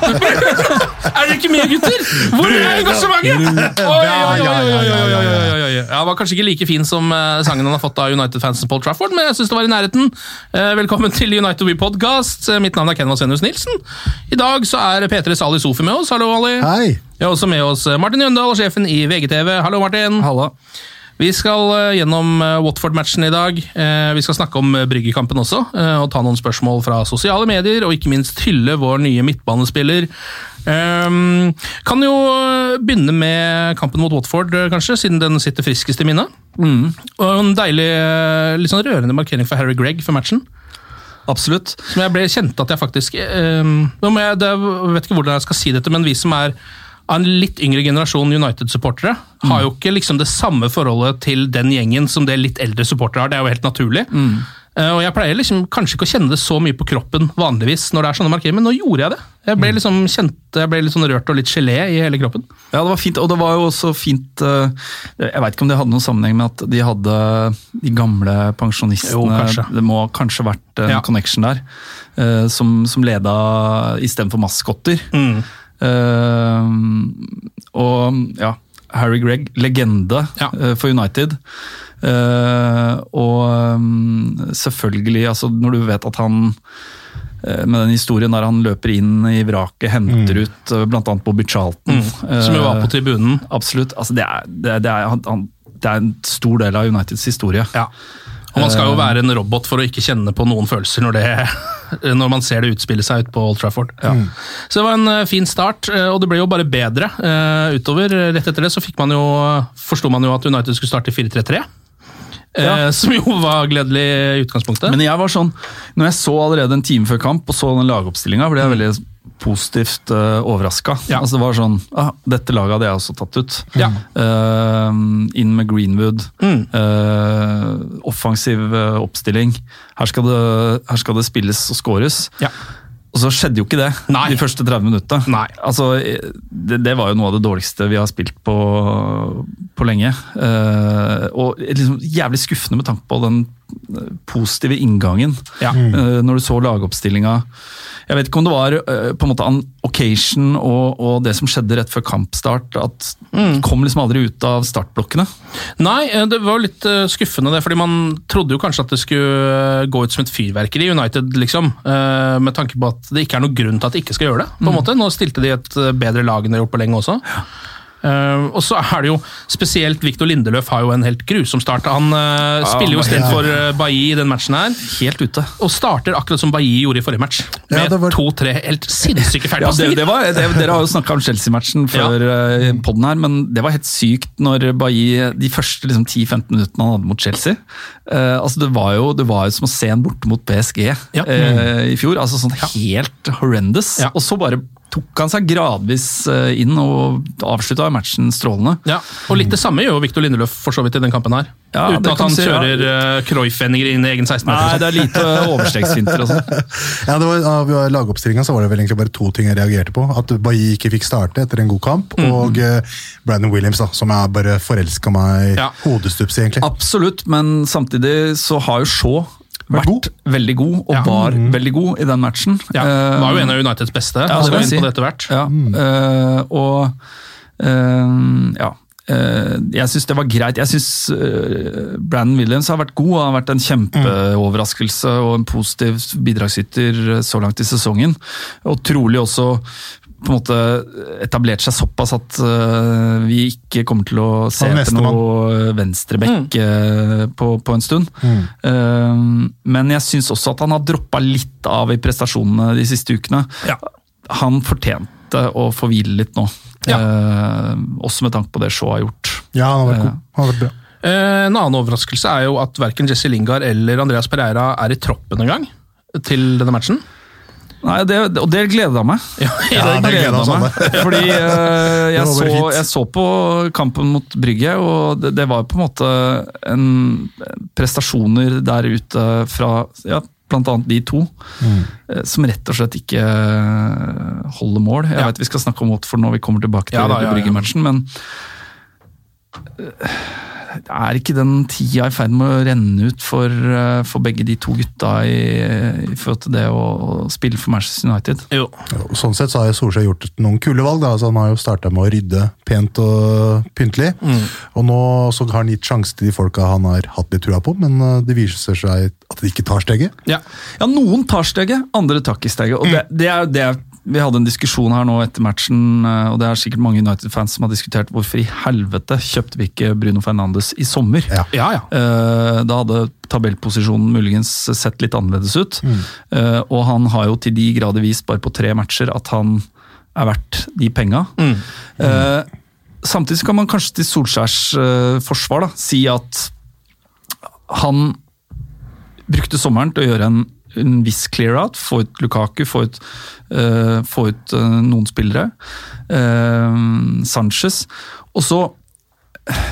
er dere ikke med, gutter? Hvor er engasjementet? Oi, oi, oi, oi, Ja, var kanskje ikke like fin som eh, sangen han har fått av United-fansen Paul Trafford, men jeg syns det var i nærheten. Eh, velkommen til United We Podcast. Eh, mitt navn er Ken Vasenius Nilsen. I dag så er P3s Ali Sofi med oss. Hallo, Ali. Hei. Vi har også med oss Martin Jøndal, sjefen i VGTV. Hallo, Martin. Hallo. Vi skal eh, gjennom eh, Watford-matchen i dag. Eh, Vi skal snakke om Bryggekampen også, og ta noen spørsmål fra sosiale medier, og ikke minst hylle vår nye midtbanespiller. Kan jo begynne med kampen mot Watford, kanskje, siden den sitter friskest i minnet. Og en deilig, litt sånn rørende markering for Harry Gregg for matchen. Absolutt. Som jeg ble kjent at jeg faktisk um, jeg, det, jeg vet ikke hvordan jeg skal si dette, men vi som er en litt yngre generasjon United-supportere, har jo ikke liksom det samme forholdet til den gjengen som det litt eldre supportere har. Det er jo helt naturlig. Eh, og jeg pleier liksom kanskje ikke å kjenne det så mye på kroppen vanligvis når det er sånne markeringer, men nå gjorde jeg det. Jeg ble liksom kjent, jeg ble litt sånn rørt og litt gelé i hele kroppen. Ja, det var fint, og det var jo også fint uh, Jeg veit ikke om det hadde noen sammenheng med at de hadde de gamle pensjonistene Jo, kanskje. Det må kanskje vært en Ja. connection der, uh, som, som leda istedenfor maskotter. Mm. Eh, og ja, Harry Gregg, legende Ja. eh, for United. Eh, og mm, selvfølgelig, altså når du vet at han med den historien der han løper inn i vraket, henter ut bl.a. Bobby Charlton. Mm. Som jo var på tribunen. Absolutt. Altså det, er, det, er- det, er, han, det er en stor del av Uniteds historie. Ja. Og man skal jo være en robot for å ikke kjenne på noen følelser når, det, når man ser det utspille seg ut på Old Trafford. Så det var en eh, fin start, eh, og det ble jo bare bedre eh, utover. Rett etter det så fikk man jo, forsto man jo at United skulle starte 4-3-3. eh, Ja. Som jo var gledelig i utgangspunktet. Men jeg var sånn, når jeg så allerede en time før kamp og så den lagoppstillinga, ble jeg veldig positivt uh, overraska. Ja. Altså, det var sånn ah, Dette laget hadde jeg også tatt ut. Ja. Uh, inn med Greenwood. Mm. Uh, offensiv uh, oppstilling. Her skal, det, her skal det spilles og scores. Ja. Og så skjedde jo ikke det Nei. de første 30 minuttene. Altså, det, det var jo noe av det dårligste vi har spilt på, på lenge. Eh, og liksom jævlig skuffende med tanke på den eh, positive inngangen. Ja. Eh, når du så lagoppstillinga. Jeg vet ikke om det var eh, på en måte an occasion og, og det som skjedde rett før kampstart, at de kom liksom aldri ut av startblokkene. Nei, eh, det var litt eh, skuffende det, fordi man trodde jo kanskje at det skulle gå ut som et fyrverkeri i United, liksom. Med tanke på at det ikke er noen grunn til at de ikke skal gjøre det. på en måte. Nå stilte de et bedre lag enn de har gjort på lenge også. Eh, og så er det jo spesielt Victor Lindeløf har jo en helt grusom start. Han eh, spiller jo istedenfor uh, Bailly i den matchen her, Helt ute. og starter akkurat som Bailly gjorde i forrige match. Med det var- to-tre helt sinnssyke Ja, det, feilpasninger. det var, det, dere har jo snakka om Chelsea-matchen før ja. podden her, men det var helt sykt når Bailly de første liksom, 10-15 minuttene han hadde mot Chelsea uh, altså det, var jo, det var jo som å se en borte mot PSG Ja. uh, i fjor. altså sånn Helt horrendous. Ja. Og så bare tok han seg gradvis eh, inn og avslutta matchen strålende. Ja, og Litt det samme gjør jo Victor Lindeløf for så vidt i den kampen her. Ja, Uten at han si, kjører ja. Cruyff-vendinger inn i egen 16-meter. Nei, det er lite overstegsfinter og sånn. Ja, det var, Av lagoppstillinga så var det vel egentlig bare to ting jeg reagerte på. At Bailly ikke fikk starte etter en god kamp, og eh, Brandon Williams, da, som jeg bare forelska meg Ja. hodestups i, egentlig. Absolutt, men samtidig så har jo Shaw Vært god. veldig god, og Ja. var veldig god i den matchen. Ja, Eh, Var jo en av Uniteds beste. Ja, det si. Ja, eh, og uh, ja. Uh, jeg syns det var greit. Jeg syns Brandon Williams har vært god. Han har vært en kjempeoverraskelse og en positiv bidragsyter så langt i sesongen. Og trolig også på en måte etablert seg såpass at uh, vi ikke kommer til å se er etter noe venstreback eh, på, på en stund. Eh, men jeg syns også at han har droppa litt av i prestasjonene de siste ukene. Ja. Han fortjente å få hvile litt nå. Ja. Eh, også med tanke på det Shaw har gjort. Ja, han har vært god. Han har vært bra. Eh, En annen overraskelse er jo at verken Jesse Lingard eller Andreas Pereira er i troppen engang til denne matchen. Nei, det, Og det gleda meg. Ja, det oss meg. Fordi uh, jeg, så, jeg så på kampen mot Brygge, og det, det var på en måte en prestasjoner der ute fra ja, annet de to, Mm. eh, som rett og slett ikke eh, holder mål. Jeg Ja. vet vi skal snakke om Watford når vi kommer tilbake til Ja da, ja, ja. Brygge-matchen, men er ikke den tida i ferd med å renne ut for, eh, for begge de to gutta i, i forhold til det å, spille for Manchester United? Jo. jo Sånn sett så har Solskjær gjort noen kule valg. da, altså Han har jo starta med å rydde pent og pyntelig. Og nå så har han gitt sjanse til de folka han har hatt litt trua på, men eh, det viser seg at de ikke tar steget. Ja. Ja, noen tar steget, andre tar ikke steget. Og det, det er jo det vi hadde en diskusjon her nå etter matchen, eh, og det er sikkert mange United-fans som har diskutert hvorfor i helvete kjøpte vi ikke Bruno Fernandes i sommer. Ja. Ja, ja. Eh, Da hadde tabellposisjonen muligens sett litt annerledes ut. Mm. Og han har jo til de grader vist bare på tre matcher at han er verdt de penga. Eh, Samtidig kan man kanskje til Solskjærs eh, forsvar da, si at han brukte sommeren til å gjøre en, en viss clear-out. Få ut Lukaku, få ut, uh, få ut uh, noen spillere. Uh, Sanchez. Og så,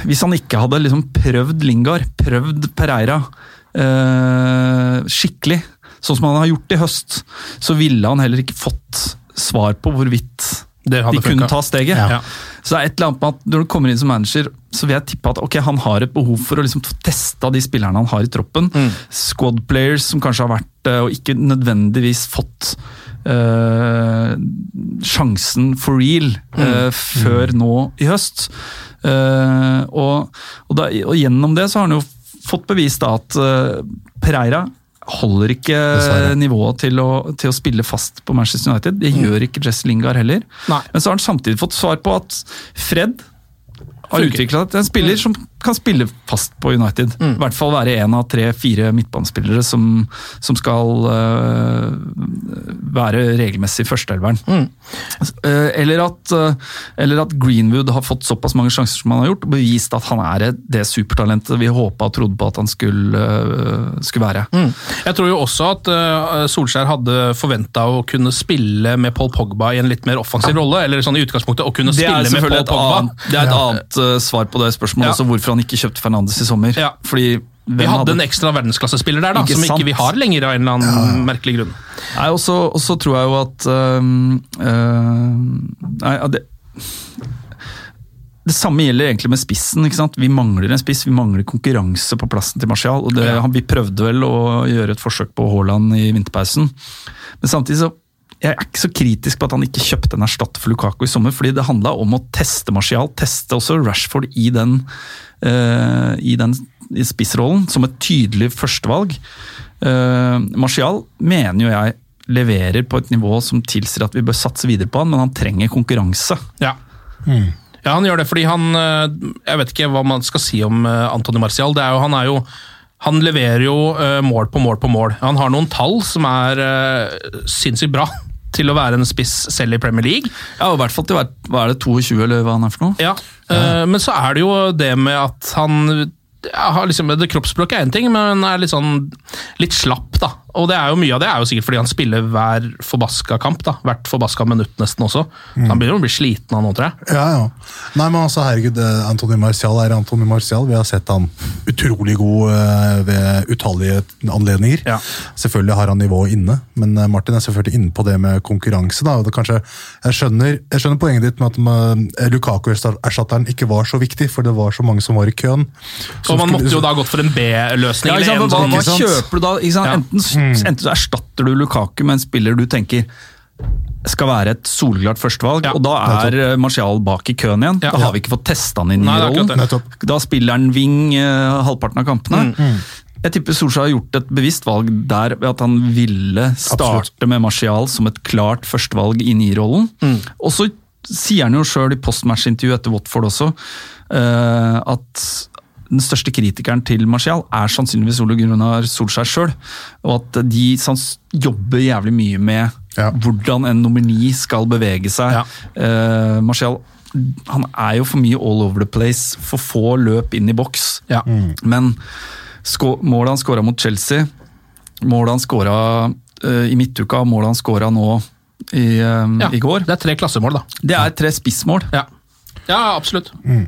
hvis han ikke hadde liksom prøvd Lingard, prøvd Pereira skikkelig, sånn som han har gjort i høst, så ville han heller ikke fått svar på hvorvidt de kunne ta steget. Ja. Så det er et eller annet med at når du kommer inn som manager, så vil jeg tippe at okay, han har et behov for å liksom få testa de spillerne han har i troppen. Squad players som kanskje har vært eh, og ikke nødvendigvis fått øh, sjansen for real eh, før nå i høst. Uh, og, og, da, og gjennom det så har han jo fått bevist at uh, Pereira holder ikke nivået til å, til å spille fast på Manchester United. Det gjør ikke Jesse Lingard heller. Nei. Men så har han samtidig fått svar på at Fred har utvikla en spiller som kan spille fast på United. I hvert fall være en av tre-fire midtbanespillere som, som skal uh, være regelmessig førsteelveren. Mm. Uh, eller, at, uh, eller at Greenwood har fått såpass mange sjanser som han har gjort, og bevist at han er det supertalentet vi håpa og trodde på at han skulle, skulle være. Mm. Jeg tror jo også at Solskjær hadde forventa å kunne spille med Paul Pogba i en litt mer offensiv rolle. Eller sånn i utgangspunktet å kunne spille med Paul Pogba. annet, det er et annet øh, svar på det spørsmålet, Ja. også hvorfor han ikke kjøpte Fernandes i sommer. Ja. Fordi Vi hadde en ekstra verdensklassespiller der, da, Ikke som sant? ikke vi har lenger av en eller annen merkelig grunn. Nei, og så tror jeg jo at øh, øh, Nei, det det samme gjelder egentlig med spissen. ikke sant? Vi mangler en spiss, vi mangler konkurranse på plassen til Martial. og det, Vi prøvde vel å gjøre et forsøk på Haaland i vinterpausen. Men samtidig så jeg er ikke så kritisk på at han ikke kjøpte en erstatter for Lukaku i sommer, fordi det handla om å teste Martial, teste også Rashford i den, uh, i den i spissrollen, som et tydelig førstevalg. Uh, Martial mener jo jeg leverer på et nivå som tilsier at vi bør satse videre på han, men han trenger konkurranse. Ja. ja, han gjør det fordi han eh, Jeg vet ikke hva man skal si om Antony Anthony Martial. Det er jo, han er jo han leverer jo mål på mål på mål. Han har noen tall som er sinnssykt bra til å være en spiss selv i Premier League. Ja, og i hvert fall til hva er det, 22 eller hva han er for noe? Ja, eh, Men så er det jo det med at han ja, har liksom, Det kroppsspråket er én ting, men er litt sånn litt slapp, da. Og det er jo mye av det er jo sikkert fordi han spiller hver forbaska kamp. da, Hvert forbaska minutt nesten også. Så Han begynner å bli sliten av nå, tror jeg. Ja, ja. Nei, men altså, herregud, eh, Anthony Martial er Anthony Martial. Vi har sett han utrolig god eh, ved utallige anledninger. Ja. Selvfølgelig har han nivået inne, men eh, Martin er selvfølgelig inne på det med konkurranse. da, og det kanskje, jeg, skjønner, jeg skjønner poenget ditt med at Lukaku-erstatteren ikke var så viktig, for det var så mange som var i køen. Så man skulle- måtte jo da gått for en B-løsning. Ja, en hva, sånn- hva kjøper du da? Ikke sant? Så Enten, så erstatter du Lukaku med en spiller du tenker skal være et solklart førstevalg, Ja, og da er eh, Martial bak i køen igjen. Ja. Da har vi ikke fått testa han inn Nei, i rollen. Da spiller han wing eh, halvparten av kampene. Mm, Jeg tipper Solskjær har gjort et bevisst valg der ved at han ville starte Absolutt. med Martial som et klart førstevalg inn i rollen. Mm. Og så sier han jo sjøl i postmatch-intervjuet etter Watford også eh, at den største kritikeren til Martial er sannsynligvis Ole Gunnar Solskjær sjøl. Og at de sans, jobber jævlig mye med Ja. hvordan en nummer ni skal bevege seg. Ja. Uh, Martial han er jo for mye all over the place. For få løp inn i boks. Ja. Men målet han skåra mot Chelsea, målet han skåra i midtuka, målet han skåra nå i, uh, i går, Det er tre klassemål, da. det er tre spissmål. Ja, ja absolutt. Ehm,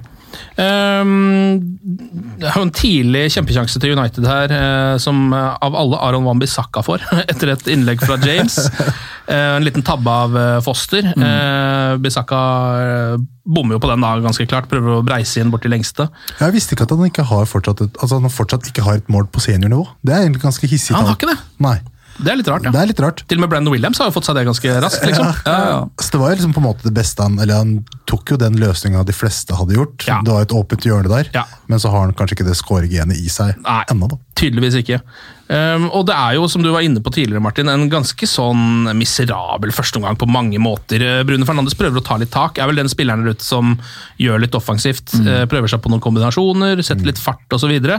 det er jo en tidlig kjempesjanse til United her, eh, som eh, av alle Aron Wambi Sakka får, etter et innlegg fra James. Eh, en liten tabbe av Foster. Mm. Bissaka eh, bommer jo på den da, ganske klart, prøver å breise inn bort til lengste. Jeg visste ikke at han ikke har fortsatt et, altså han fortsatt ikke har et mål på seniornivå. Det er egentlig ganske hissig. Han har ikke det. Nei, Det er litt rart, ja. det er litt rart. Til og med Brandon Williams har jo fått seg det ganske raskt, liksom. Ja, ja. Så det var jo liksom på en måte det beste han Eller han tok jo den løsninga de fleste hadde gjort. Ja. Det var et åpent hjørne der, Ja. men så har han kanskje ikke det skåregenet i seg ennå. da. Tydeligvis ikke. Um, og det er jo, som du var inne på tidligere, Martin, en ganske sånn miserabel førsteomgang på mange måter. Brune Fernandes prøver å ta litt tak. Er vel den spilleren der ute som gjør litt offensivt. eh, Prøver seg på noen kombinasjoner, setter litt fart osv. Det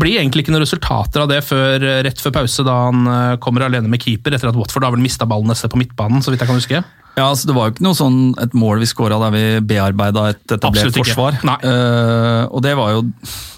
blir egentlig ikke noen resultater av det før eh, rett før pause, da han eh, kommer alene med keeper etter at Watford har vel mista ballen neste på midtbanen, så vidt jeg kan huske. Ja, altså Det var jo ikke noe sånn et mål vi skåra der vi bearbeida et etablert forsvar. Nei. Eh, og det var jo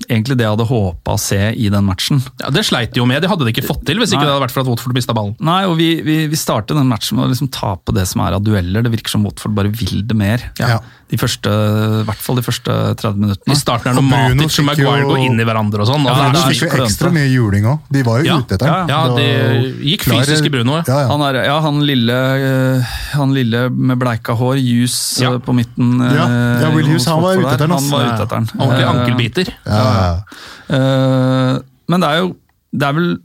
egentlig det jeg hadde håpa å se i den matchen. Ja, Det sleit de jo med, de hadde det ikke fått til hvis ikke det hadde vært for at Watford mista ballen. Nei, og vi, vi, vi startet den matchen med å liksom tape det som er av dueller. Det virker som Watford bare vil det mer. Ja. De første, I hvert fall de første 30 minuttene. I starten er det Bruno Matic og Maguire går inn i hverandre og sånn. Ja, er- fikk jo ekstra mye juling òg. De var jo Ja. ute etter ham. Ja, Det de gikk klar- fysisk i Bruno, ja. Ja, ja. Han, er, ja, han, lille, eh, han lille med bleika hår, Ja. eh, på midten. eh, Ja, ja, Will Hughes, han var ute etter den, Han var ute etter den. Ordentlig Eh, ankelbiter. Ja, ja. Eh, men det er jo det er vel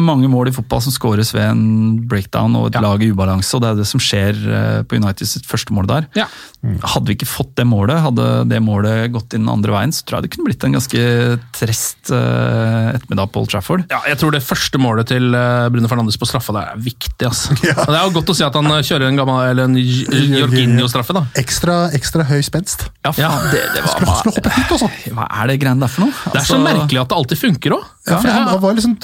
mange mål i fotball som skåres ved en breakdown og et Ja. lag i ubalanse, og det er det som skjer eh, på United sitt første mål der. Ja. Hadde vi ikke fått det målet, hadde det målet gått inn andre veien, så tror jeg det kunne blitt en ganske trest eh, ettermiddag på Old Trafford. Ja, jeg tror det første målet til eh, Bruno Fernandes på straffa der er viktig. Altså. Ja. Det er jo godt å si at han eh, kjører en gammel, eller en Jorginho-straffe. da. Ekstra, ekstra høy spenst. Ja, faen, det, det var bare, skulle hoppe hit, altså! Hva er det greiene der for noe? Det er så merkelig at det alltid funker òg. Ja, for han, han var liksom,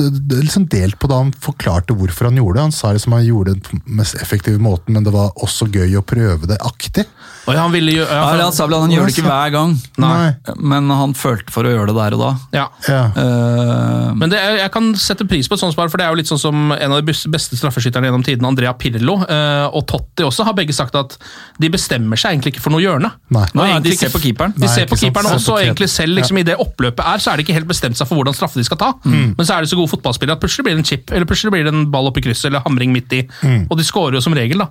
liksom delt på da han forklarte hvorfor han gjorde det. Han sa liksom han gjorde det på den mest effektive måten, men det var også gøy å prøve det aktig. Og han ville gjøre ja, Ja, for- han sa vel at han gjør det ikke hver gang, Nei. men han følte for å gjøre det der og da. ja. Ja. Uh, Men det er, jeg kan sette pris på et sånt svar, for det er jo litt sånn som en av de beste straffeskytterne gjennom tiden, Andrea Pirlo, uh, og Totti også, har begge sagt at de bestemmer seg egentlig ikke for noe hjørne. Nei. Nei, de ser på keeperen. De Nei, ser på keeperen også, og keeperen. egentlig selv liksom, i det oppløpet er, så er det ikke helt bestemt seg for hvordan straffe de skal ta. Mm. Men så er de så gode fotballspillere at plutselig blir det en chip, eller plutselig blir det en ball opp i krysset, eller hamring midt i. Mm. Og de scorer jo som regel, da.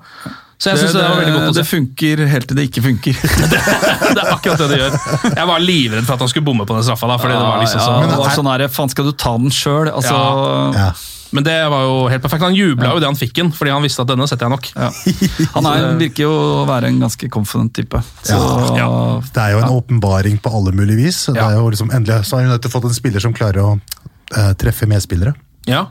Så jeg det, synes det, var veldig godt å se. det funker helt til det ikke funker. det er akkurat det det gjør. Jeg var livredd for at han skulle bomme på den straffa, da, fordi det var liksom ja, det var sånn her, faen skal du ta den sjøl? Altså, Ja. Men det var jo helt perfekt. Han jubla jo det han fikk den, fordi han visste at denne setter jeg nok. ja. Han er, virker jo å være en ganske confident type. Så, Ja, Det er jo en åpenbaring på alle mulige vis. Det Ja. er jo liksom, endelig så har United fått en spiller som klarer å uh, treffe medspillere. Ja.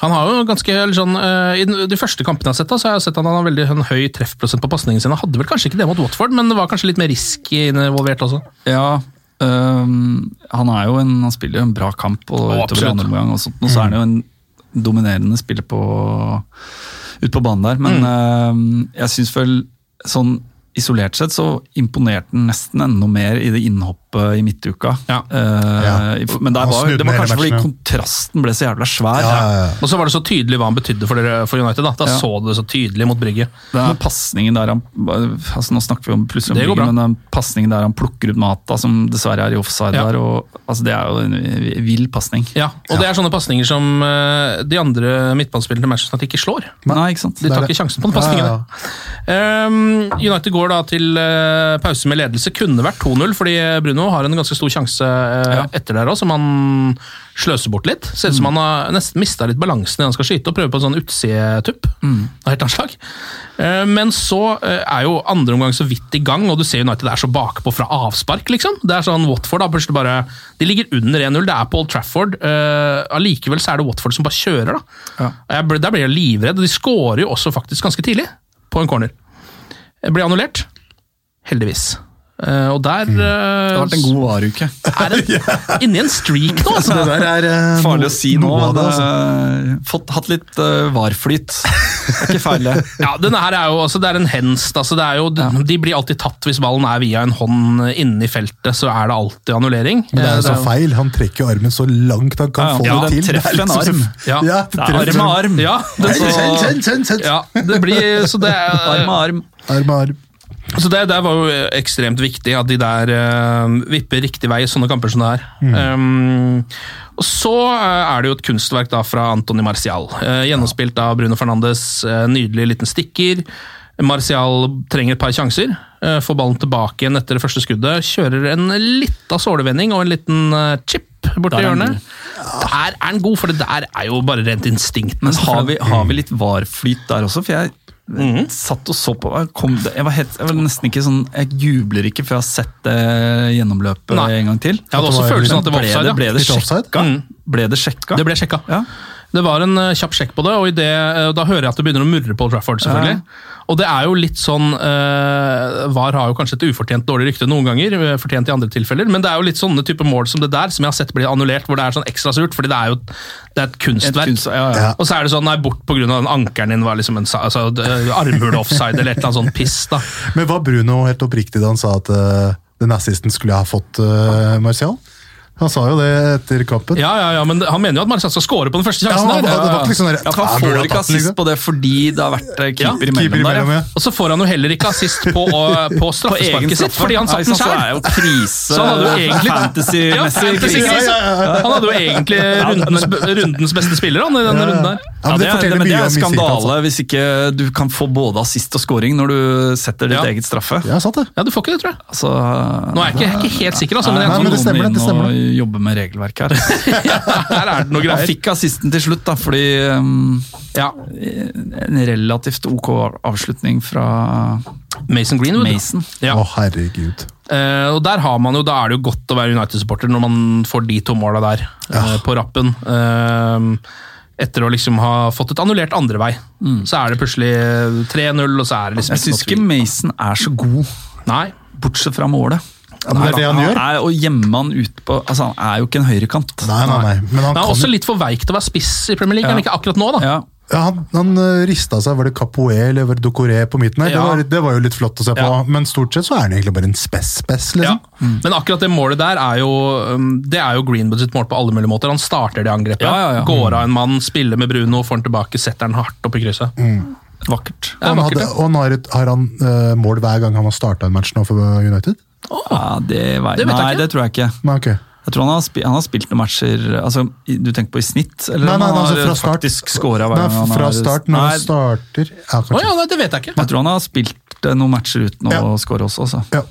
Han har jo ganske sånn, uh, I de første kampene jeg har sett, da, så har jeg sett at han har veldig en høy treffprosent på pasningene sine. Han hadde vel kanskje ikke det mot Watford, men det var kanskje litt mer risk involvert også. ja um, han er jo en Han spiller jo en bra kamp og oh, utover andre omgang, og sånt, og så er han jo en dominerende spiller på ut på banen der. Men Mm. uh, jeg syns vel sånn isolert sett så imponerte han nesten enda mer i det innhoppet oppe i midtuka. Ja. Uh, Men der var, det var kanskje fordi kontrasten ble så jævla svær. Ja, ja, ja. Og så var det så tydelig hva han betydde for, dere, for United. Da, da Ja. så du det så tydelig mot Brygge. Den pasningen der han altså Nå snakker vi om plutselig om Det går Brygge, bra. men den pasningen der han plukker ut Mata, som dessverre er i offside Ja. der, og, altså det er jo en vill pasning. Ja, og det er sånne pasninger som eh, de andre midtbanespillerne i Manchester ikke slår. Nei, ikke sant? De tar ikke sjansen på den pasningene. Um, United går da til eh, pause med ledelse. Kunne vært 2-0, fordi Bruno har en ganske stor sjanse eh, Ja. etter der òg, som han sløser bort litt. Ser ut som han har nesten mista litt balansen når han skal skyte, og prøver på en sånn utsidetupp. av helt annet slag. Eh, men så eh, er jo andre omgang så vidt i gang, og du ser United er så bakpå fra avspark, liksom. Det er sånn Watford da, plutselig bare De ligger under 1-0, det er Paul Trafford. Uh, allikevel så er det Watford som bare kjører, da. Ja. Ble, der blir jeg livredd, og de skårer jo også faktisk ganske tidlig, på en corner. blir annullert. Heldigvis. Eh, og der Det har vært en god varuke. er det inni en streak nå, altså. Det der er uh, Farlig å si nå, men det, altså. fått, hatt litt uh, varflyt. Det er ikke feil, det. Ja, denne her er jo, altså, det er en henst. Altså, det er jo, De blir alltid tatt hvis ballen er via en hånd inne i feltet, så er det alltid annullering. Men det er jo så feil. Han trekker armen så langt han kan Ja, få ja, det til. er en liksom- arm. Ja. Ja, Det er arm med arm. Ja, det, så, ja, det blir Så det, Arm med arm. Arm med arm. Så det det, var jo ekstremt viktig, at de der uh, vipper riktig vei i sånne kamper som det er. Um, og Så eh, er det jo et kunstverk da fra Antony Marcial. Uh, gjennomspilt av Bruno Fernandes. Uh, nydelig liten stikker. Marcial trenger et par sjanser. får ballen tilbake igjen etter det første skuddet. Kjører en lita sålevending og en liten chip borti hjørnet. Der er han god, for det der er jo bare rent instinkt. Men har vi, har vi litt varflyt der også? For jeg satt og så på kom, jeg, var helt, jeg var nesten ikke sånn Jeg jubler ikke før jeg har sett det gjennomløpet Nei. en gang til. Jeg hadde også følelsen at det var ble offside. det, ble det sjekka? Mm. Ble det sjekka? Det ble sjekka. Ja. Det var en eh, kjapp sjekk på det, og i det, eh, da hører jeg at det begynner å murre på Trafford. selvfølgelig. Og det er jo litt sånn uh, VAR har jo kanskje et ufortjent dårlig rykte noen ganger, eh, fortjent i andre tilfeller, men det er jo litt sånne type mål som det der, som jeg har sett bli annullert, hvor det er sånn ekstra surt, fordi det er jo det er et kunstverk. Et kunst- ja, ja. Ja. Og så er det sånn, nei, bort på grunn av den ankeren din var liksom en altså, eh, armhule-offside eller et eller annet sånn piss. da. Men var Bruno helt oppriktig da han sa at uh, den assisten skulle ha fått uh, Martial? Han sa jo det etter kampen. Ja, ja, ja, men han mener jo at Marcial skal score på den første Ja, sjansen. han- der. det var liksom der, Ja, for "Ah, Han får ikke assist liksom. på det fordi det har vært eh, keeper Ja, imellom Keeper imellom, Ja. ja. Og så får han jo heller ikke assist på, på straffesparket sitt, fordi han satt den Så sjøl. Så han hadde jo egentlig Fantasy-messig krise. Han hadde jo egentlig rundens, rundens beste spiller han, i denne runden der. Ja, men det det, men det er skandale altså. hvis ikke du kan få både assist og scoring når du setter ditt Ja. eget straffe. Ja, sant det. Ja, du får ikke det, tror jeg. Altså, Nå er jeg ikke, ikke helt sikker, altså, men Nei, men det stemmer det, det stemmer Jobbe med regelverk her. her er det noe Han greier. fikk assisten til slutt, da, fordi um, Ja, en relativt ok avslutning fra Mason Greenwood. Mason. Ja. Å, herregud. Uh, og der har man jo, Da er det jo godt å være United-supporter når man får de to måla der eh, på rappen. Uh, etter å liksom ha fått et annullert andre vei. Så er det plutselig 3-0, og så er det liksom Jeg syns ikke Mason er så god, Nei. bortsett fra målet. Ja, men det er det han gjør. er og gjemme han ut på altså Han er jo ikke en høyrekant. Nei, nei, nei. Men han Han er kan også jo litt for veik til å være spiss i Premier League, Ja. men ikke akkurat nå, da. Ja. Ja, han, han uh, rista seg, var det Capoe eller var det Docoré på midten her? Ja. Det, var, det var jo litt flott å se på, Ja. men stort sett så er han egentlig bare en spess-spess, Ja. Mm. Men akkurat det målet der er jo um, Det er jo Greenwood sitt mål på alle mulige måter. Han starter det angrepet. Ja, ja, ja. Går av en mann, spiller med Bruno, får han tilbake, setter han hardt opp i krysset. Vakkert. Det er Han vakkert, hadde, og han har, et, har han uh, mål hver gang han har starta en match nå for United? Ja, det, vet, Det vet jeg nei, ikke. det tror jeg ikke. Nei, okay. Jeg tror han har, spilt, han har spilt noen matcher altså, Du tenker på i snitt? Eller Nei, nei, han har altså fra faktisk scora hver gang han fra har- start, når Nei, han starter ja, oh, ja, nei, det vet jeg ikke. Jeg tror han har spilt eh, noen matcher uten Ja. å score også. Så. Ja.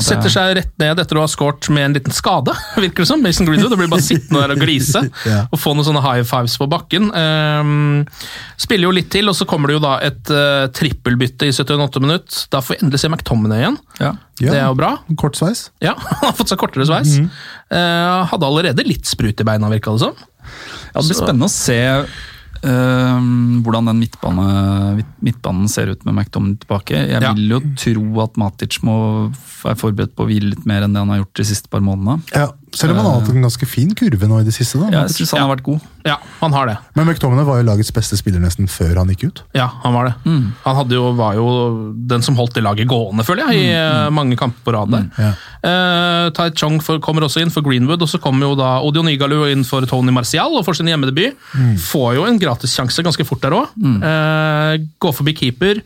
Setter seg rett ned etter å ha scoret med en liten skade, virker det som. Mason Greenwood. Det blir bare sittende der og glise Ja. og få noen sånne high fives på bakken. Um, spiller jo litt til, og så kommer det jo da et uh, trippelbytte i 78 minutt. Da får vi endelig se McTominay igjen. ja. Ja. Det er jo bra. Kort sveis. Ja, Han har fått seg kortere sveis. Mhm. Uh, hadde allerede litt sprut i beina, virka det som. Ja, det blir Så- spennende å se hvordan den midtbane, midtbanen ser ut med McDominay tilbake. Jeg Ja. vil jo tro at Matic må være forberedt på å hvile litt mer enn det han har gjort de siste par månedene. Ja, Selv om han har hatt en ganske fin kurve nå i det siste. da. Jeg synes han har vært god. Ja, han har det. Men McTominay var jo lagets beste spiller nesten før han gikk ut. Ja, han var det. Han hadde jo, var jo den som holdt det laget gående, føler jeg, i mm. mange kamper på rad der. Ja. Uh, Tai Chong for, kommer også inn for Greenwood, og så kommer jo da Odion Igalu inn for Tony Martial og får sin hjemmedebut. Får jo en gratissjanse ganske fort der òg. Uh, går forbi keeper.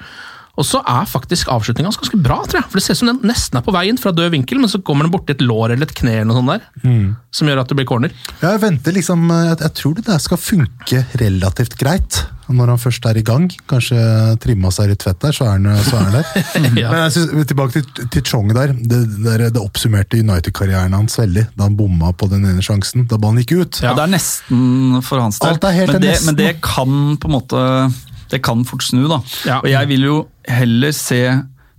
Og så er faktisk avslutninga hans ganske bra, tror jeg. For Det ser ut som den nesten er på vei inn fra død vinkel, men så kommer den borti et lår eller et kne eller noe sånt der, som gjør at det blir corner. Ja, Jeg venter liksom, jeg, jeg tror det der skal funke relativt greit når han først er i gang. Kanskje trimma seg litt fett der, så er han, så er han der. Ja. Men jeg synes, tilbake til, til Chong der. Det, der, det oppsummerte United-karrieren hans veldig. Da han bomma på den ene sjansen. Da ballen gikk ut. Ja, det er nesten for hans del. Alt er helt men, det, nesten. men det kan på en måte Det kan fort snu, da. Ja. Og jeg vil jo heller se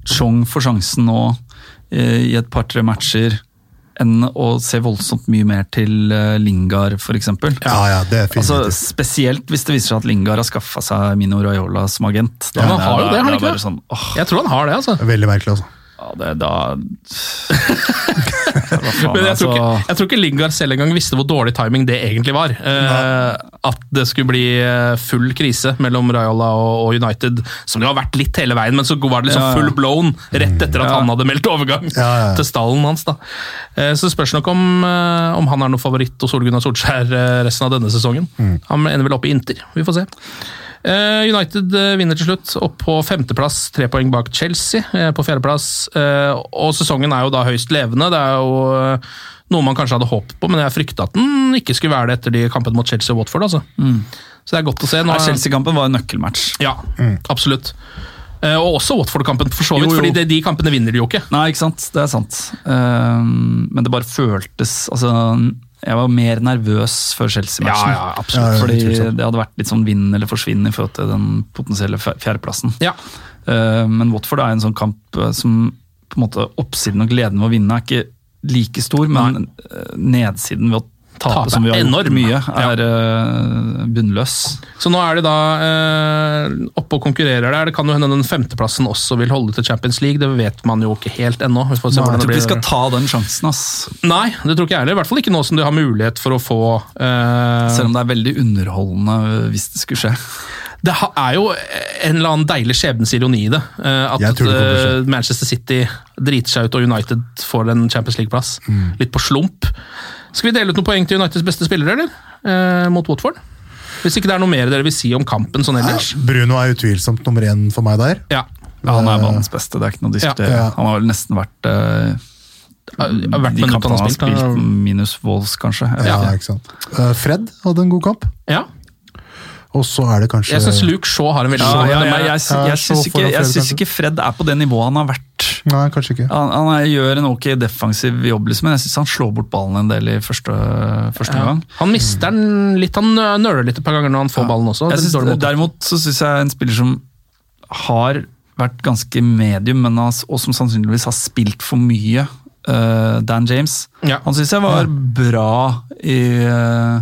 Chong få sjansen nå eh, i et par-tre matcher enn å se voldsomt mye mer til eh, Lingard, f.eks. Ja, ja, det er fint. Altså, spesielt hvis det viser seg at Lingard har skaffa seg Mino Raiola som agent. Ja, han har jo det, har han ikke det? Sånn, Jeg tror han har det, altså. Veldig merkelig, altså. ja, det, da faen, Men jeg tror, altså. ikke, jeg tror ikke Lingard selv engang visste hvor dårlig timing det egentlig var. Eh, at det skulle bli eh, full krise mellom Raiola og, United, som det har vært litt hele veien, men så var det liksom full blown rett etter at han hadde meldt overgang til stallen hans. da. Eh, så det spørs nok om, eh, om han er noen favoritt hos Ole Gunnar Solskjær eh, resten av denne sesongen. Han ender vel opp i Inter, vi får se. Eh, United eh, vinner til slutt, opp på femteplass, tre poeng bak Chelsea eh, på fjerdeplass. Eh, og sesongen er jo da høyst levende. Det er jo noe man kanskje hadde håpet på, men jeg frykta at den ikke skulle være det etter de kampene mot Chelsea og Watford. altså. Så det er godt å se. Ja, Chelsea-kampen var en nøkkelmatch. Ja, absolutt. Eh, og også Watford-kampen, for så vidt, jo. fordi det, de kampene vinner de jo ikke. Nei, ikke sant. Det er sant. Ehm, men det bare føltes Altså, jeg var mer nervøs før Chelsea-matchen. Ja, ja, absolutt. Ja, ja, Fordi det hadde vært litt sånn vinn eller forsvinn i forhold til den potensielle fjerdeplassen. Ja. Ehm, men Watford er en sånn kamp eh, som på en måte oppsiden og gleden ved å vinne er ikke like stor, men Nei. nedsiden ved å tape, Tape som vi har gjort mye, Ja. er eh, bunnløs. Så nå er de da eh, oppe og konkurrerer der. Det kan jo hende den femteplassen også vil holde til Champions League. Det vet man jo ikke helt ennå. Vi får se Nei, Jeg tror ikke vi skal ta den sjansen, ass. Nei, det tror ikke jeg heller. I hvert fall ikke nå som de har mulighet for å få eh, Selv om det er veldig underholdende hvis det skulle skje. Det er jo en eller annen deilig skjebnens ironi i det. eh, At det eh, Manchester City driter seg ut og United får en Champions League-plass. Mm. Litt på slump. Skal vi dele ut noen poeng til Uniteds beste spillere, eller? Eh, mot Watford? Hvis ikke det er noe mer dere vil si om kampen sånn ellers? Bruno er utvilsomt nummer én for meg der. Ja. Ja, han er banens beste, det er ikke noe å diskutere. Ja. Han har vel nesten vært eh, hvert de minutt kampene han har spilt, minus Wolves, kanskje. Ja, ikke. ikke sant. Eh, Fred hadde en god kamp. Ja. Og så er det kanskje Jeg syns Luke Shaw har en veldig Ja, ja, ja, men jeg, jeg- jeg, jeg, syns ikke, jeg ikke Fred er på det nivået han har vært. Nei, kanskje ikke. Han, han er- gjør en ok defensiv jobb, liksom, men jeg syns han slår bort ballen en del i første, første Ja. gang. Han mister den litt, han nøler litt et par ganger når han får ballen også. Jeg synes, derimot så syns jeg en spiller som har vært ganske medium, men har, og som sannsynligvis har spilt for mye, eh, Dan James. Ja. Han syns jeg var bra i uh,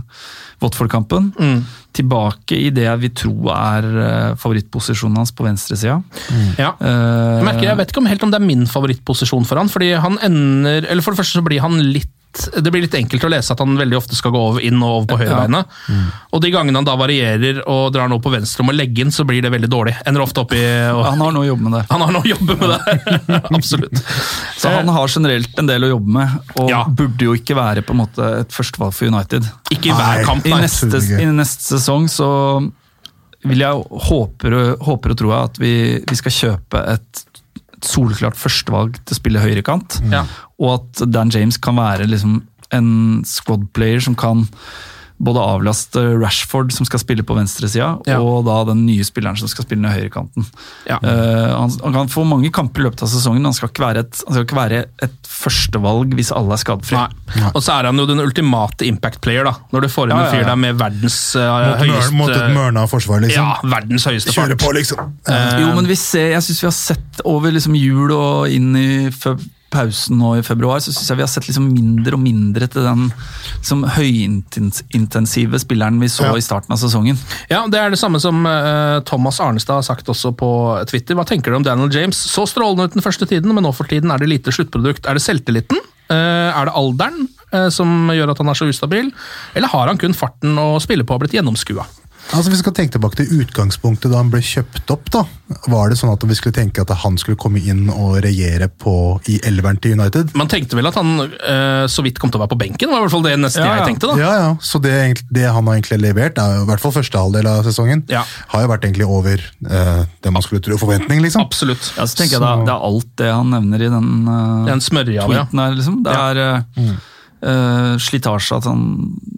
Watford-kampen. Mm. Tilbake i det jeg vil tro er uh, favorittposisjonen hans på venstresida. Ja. Uh, Jeg merker, jeg vet ikke om, helt om det er min favorittposisjon for han, fordi han ender Eller for det første så blir han litt det blir litt enkelt å lese at han veldig ofte skal gå over inn og over på høyrebeinet. Og de gangene han da varierer og drar noe på venstre om å legge inn, så blir det veldig dårlig. Ender ofte opp i og, han har noe å jobbe med det. Han har noe å jobbe med det, Absolutt. Så han har generelt en del å jobbe med, og Ja. burde jo ikke være på en måte et førstevalg for United. Ikke i hver Nei, kamp, I nei. neste. I neste sesong så vil jeg håper, håper og tror jeg at vi, vi skal kjøpe et, et soleklart førstevalg til å spille høyrekant, Ja. og at Dan James kan være liksom en squad player som kan både avlaste Rashford, som skal spille på venstresida, Ja. og da den nye spilleren som skal spille ned høyrekanten. Ja. Uh, han, han kan få mange kamper i løpet av sesongen, men han skal ikke være et, han skal ikke være et førstevalg hvis alle er skadefrie. Og så er han jo den ultimate impact player, da. Når du får inn en fyr der med verdens uh, høyeste mot et mørna forsvar, liksom. Ja, verdens høyeste Kjøre fart. på, liksom. Jo, men vi ser, jeg syns vi har sett over liksom jul og inn i fø- pausen nå i februar, så syns jeg vi har sett liksom mindre og mindre til den liksom, høyintensive spilleren vi så Ja. i starten av sesongen. Ja, Det er det samme som uh, Thomas Arnestad har sagt også på Twitter. Hva tenker du om Daniel James? Så strålende ut den første tiden, men nå for tiden er det lite sluttprodukt. Er det selvtilliten? Uh, er det alderen? uh, som gjør at han er så ustabil, eller har han kun farten å spille på og blitt gjennomskua? Altså, Vi skal tenke tilbake til utgangspunktet da han ble kjøpt opp. da. Var det sånn at vi skulle tenke at han skulle komme inn og regjere på, i elveren til United? Man tenkte vel at han øh, så vidt kom til å være på benken, var i hvert fall det neste Ja, ja. jeg tenkte. da. Ja, ja. Så det, det han har egentlig levert, er i hvert fall første halvdel av sesongen, Ja. har jo vært egentlig over øh, det man skulle tro forventning, liksom. Absolutt. Ja, så tenker jeg det, er- det er alt det han nevner i den øh, Den smørja ja. tweeten her, liksom. Det er mm. slitasje, at han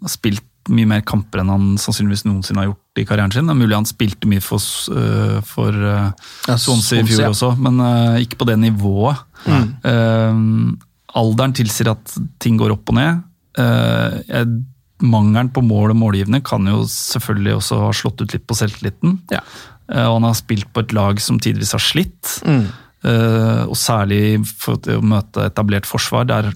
har spilt mye mer kamper enn han sannsynligvis noensinne har gjort i karrieren sin. Det er mulig han spilte mye for, uh, for uh, Ja, Swansea i fjor ja. også, men uh, ikke på det nivået. Uh, alderen tilsier at ting går opp og ned. Uh, jeg, mangelen på mål og målgivende kan jo selvfølgelig også ha slått ut litt på selvtilliten. Ja. Uh, Og han har spilt på et lag som tidvis har slitt. Mm. Eh, og særlig for å møte etablert forsvar der,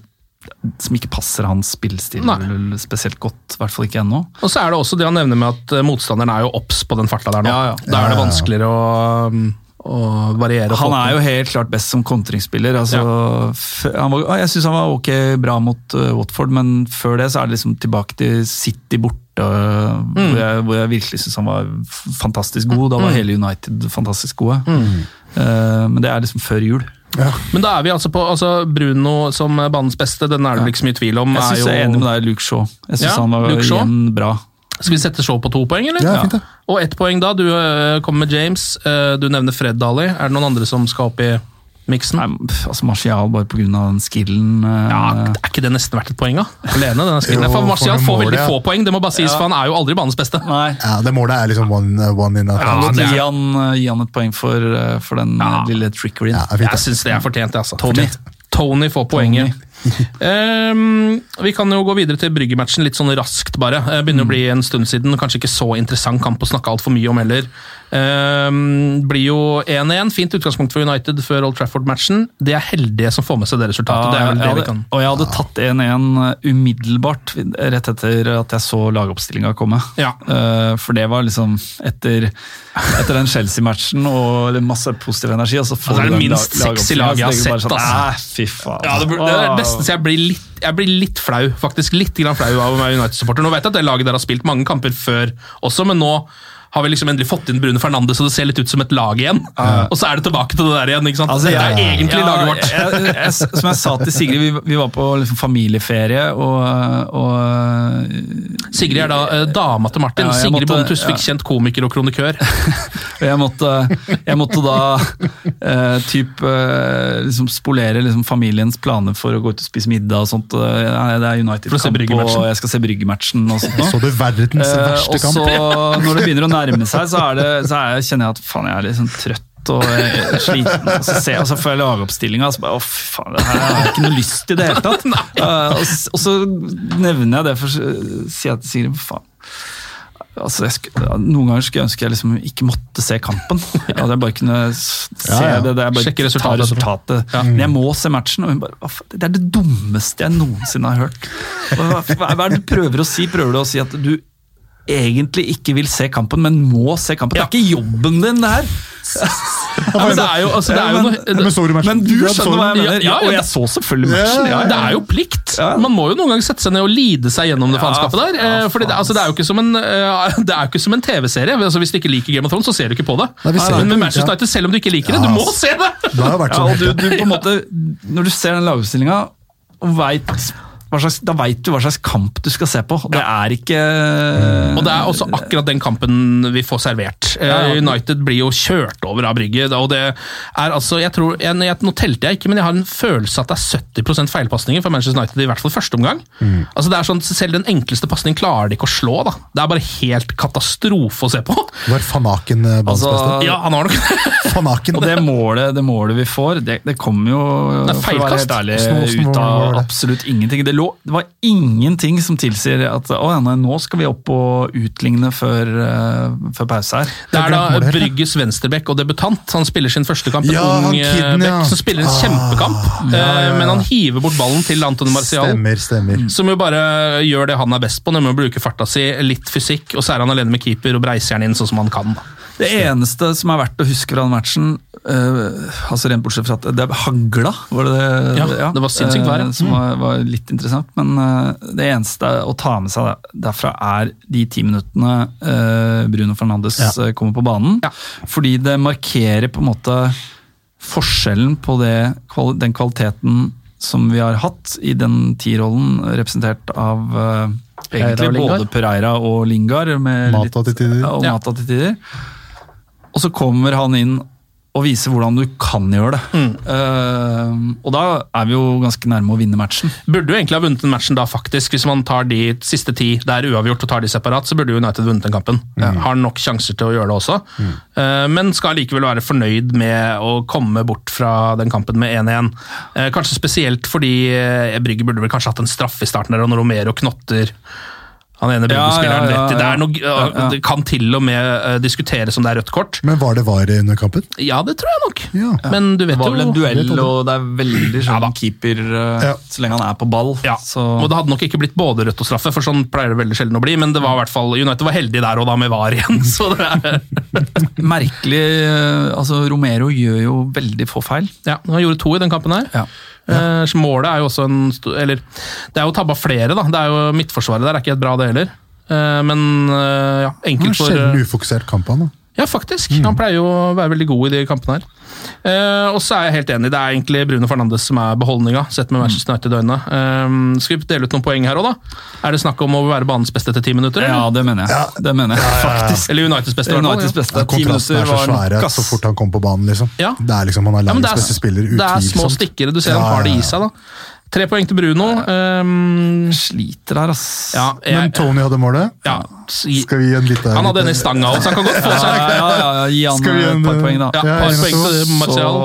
som ikke passer hans spillestil Nei. spesielt godt. I hvert fall ikke ennå. Og så er det også det han nevner med at eh, motstanderen er jo obs på den farta der nå. Ja, ja. Da er det vanskeligere å, um, å variere. Han er jo helt klart best som kontringsspiller. Altså, ja. var, ah, jeg syns han var ok bra mot uh, Watford, men før det så er det liksom tilbake til City borte, uh, Mm. hvor, jeg, hvor jeg virkelig syns han var fantastisk god. Da var hele United fantastisk gode. Mm. Uh, men det er liksom før jul. Men da er vi altså på altså Bruno som banens beste, den er det vel ikke så mye tvil om. Jeg synes syns jeg er enig med deg, Luke Shaw. Jeg syns Ja, han var igjen bra. Skal vi sette show på to poeng, eller? Ja, fint det. Og ett poeng da. Du øh, kommer med James. øh, du nevner Fred Dali. Er det noen andre som skal opp i miksen? Nei, altså Martial bare pga. den skillen. uh, Ja, Er ikke det nesten verdt et poeng, da? Alene, denne skillen. Jo, For Martial får veldig få poeng, det må bare sies, for han er jo aldri banens beste. Nei. Ja, Det målet er liksom one, one in a Ja, thousand. gi, han, uh, gi han et poeng for, for den ja. lille trickeryen. Ja, Jeg syns det er fortjent, altså. Tony. Tony får poenget. Ehm, vi kan jo gå videre til Bryggematchen litt sånn raskt, bare. Begynner begynner å bli en stund siden. Kanskje ikke så interessant kamp å snakke altfor mye om heller. Ehm, blir jo 1-1. Fint utgangspunkt for United før Old Trafford-matchen. De er heldige som får med seg det resultatet. det er vel jeg det hadde, og jeg hadde tatt 1-1 umiddelbart rett etter at jeg så lagoppstillinga komme. Ja. Uh, For det var liksom etter, etter den Chelsea-matchen og masse positiv energi. Og så får Altså, det du den minst lag- sexy laget lag jeg har sett, sånn, altså. Fy faen. Ja, det, det er nesten så jeg blir litt, jeg blir litt flau, faktisk. Litt grann flau av å være United-supporter. Nå vet jeg at det laget der har spilt mange kamper før også, men nå har vi liksom endelig fått inn Brune Fernandes, og det ser litt ut som et lag igjen. Og så er det tilbake til det der igjen. ikke sant? Altså, det er egentlig ja, laget vårt. Jeg, jeg, som jeg sa til Sigrid, vi, vi var på liksom familieferie, og, og Sigrid er da uh, dama til Martin. Ja, Sigrid Bonde Tusvik, ja. kjent komiker og kronikør. Jeg måtte, jeg måtte da uh, typ, eh, liksom spolere liksom familiens planer for å gå ut og spise middag og sånt. og, det er United-kamp, og jeg skal se Bryggematchen og sånt. Så du verdens verste verste og kamp? så, når det begynner å nærme seg, så, er det, så er jeg, kjenner jeg at faen, jeg er litt sånn trøtt og eh, sliten. Og så, ser, og så får jeg lagoppstillinga, og så bare å fy faen, det her har jeg ikke noe lyst til i det hele tatt. Eh, og, og så nevner jeg det, for å si at Sigrid faen. Altså, skulle, noen ganger skulle jeg ønske jeg liksom ikke måtte se kampen. At jeg bare kunne se Ja, ja. det. det er bare Sjekke ta resultatet Ja. Men jeg må se matchen, og hun bare Det er det dummeste jeg noensinne har hørt. Hva, hva, hva er det du prøver å si? Prøver du å si at du egentlig ikke vil se kampen, men må se kampen? Det er ikke jobben din, det her! Men det er jo, altså, det er men, noe, men du men du skjønner hva jeg mener. Ja, Ja, ja, og jeg så selvfølgelig matchen. Ja, det er jo plikt! Man må jo noen ganger sette seg ned og lide seg gjennom det Ja, faenskapet der. eh, fordi det, altså, det er jo ikke som en, det jo ikke som en TV-serie. Altså, hvis du ikke liker Game of Thrones, så ser du ikke på det. Nei, Men det. med Manchester United, selv om du ikke liker det, du må se det! Det har vært Ja, sånn og du, du på en måte, Når du ser den lagoppstillinga, og vet hva slags, da veit du hva slags kamp du skal se på. Det er ikke Og det er også akkurat den kampen vi får servert. Eh, Ja, ja. United blir jo kjørt over av Brygge. og det er altså, jeg tror, jeg, jeg, Nå telte jeg ikke, men jeg har en følelse at det er 70% feilpasninger for Manchester United, i hvert fall første omgang. Altså det er sånn, Selv den enkleste pasningen klarer de ikke å slå. da. Det er bare helt katastrofe å se på. Var Fanaken eh, banens Altså. Ja, han har nok Fanaken. Og det målet, det målet vi får, det, det kommer jo Det er for å være helt ærlig, ut av absolutt ingenting. Det, lå, det var ingenting som tilsier at å, nei, nå skal vi opp og utligne før, eh, før pause her. Det er da. Brygges venstrebekk og debutant. Han spiller sin første kamp. Ja, ung han eh, kiden, ja. bekk som spiller en Ah. kjempekamp. Ja, ja, eh, ja. Men han hiver bort ballen til Antony Marcial. Stemmer, stemmer. Som jo bare gjør det han er best på, nemlig å bruke farta si, litt fysikk, og så er han alene med keeper og breiser han inn sånn som han kan. da. Det eneste som er verdt å huske fra den matchen, uh, altså Rent bortsett fra at det hagla, var det det? Ja, det var sinnssykt vær, ja. eh, Som var, var litt interessant. Men uh, det eneste å ta med seg derfra er de ti minuttene eh, Bruno Fernandes Ja. kommer på banen. Ja. Fordi det markerer på en måte forskjellen på det, den kvaliteten som vi har hatt i den tierrollen, representert av egentlig både Pereira og Lingard. Med Mata til tider. Ja, og Ja. Mata til tider. Og så kommer han inn og viser hvordan du kan gjøre det. Mm. Uh, og da er vi jo ganske nærme å vinne matchen. Burde jo egentlig ha vunnet den matchen da, faktisk. Hvis man tar de siste ti det er uavgjort og tar de separat, så burde jo United vunnet den kampen. Har nok sjanser til å gjøre det også, Eh, men skal likevel være fornøyd med å komme bort fra den kampen med 1-1. Uh, kanskje spesielt fordi eh, Brygge burde vel kanskje hatt en straff i starten der, og når Romero knotter han ene Ja, Brygge-spilleren ja, ja, rett i. Det, er ja. noe, Ja, ja. det kan til og med eh, diskuteres om det er rødt kort. Men var det var under kampen? Ja, det tror jeg nok. Ja. Men du vet Det var vel en duell, og det er veldig sånn keeper eh, Ja. så lenge han er på ball. Ja, Så, og det hadde nok ikke blitt både rødt og straffe, for sånn pleier det veldig sjelden å bli, men det var i hvert fall, United var heldig der og da med VAR igjen, så det er, merkelig eh, altså Romero gjør jo veldig få feil. ja, han gjorde to i den kampen her. Ja. Eh, så målet er jo også en, eller, det er jo tabba flere da, det er jo midtforsvaret der, er ikke helt bra det heller. Eh, men eh, ja, enkelt for... Eh, ufokusert kamp, han. da. Ja, faktisk. Han pleier jo å være veldig god i de kampene her. Uh, og så er jeg helt enig, det er egentlig Bruno Fernandes som er beholdninga, sett med Manchester United-øynene. Uh, skal vi dele ut noen poeng her òg, da? Er det snakk om å være banens beste etter ti minutter? Ja, det mener jeg. Det mener jeg faktisk. Eller Uniteds beste, i fall, Uniteds beste. Ja, kontrasten er så svære nok, så fort han kom på banen. liksom. Ja. Det er liksom Han er Ja, landets beste spiller, det er små utvilsomt. stikkere. Du ser Ja, han har det i seg. da. Tre poeng til Bruno. Um, Sliter her, ass. ja, Men Tony hadde målet. ja, Skal vi gi en liten han hadde den i stanga òg, så han kan godt få seg ja, ja, ja, gi han Skal vi et en, par poeng, da. ja, par en poeng til Martial.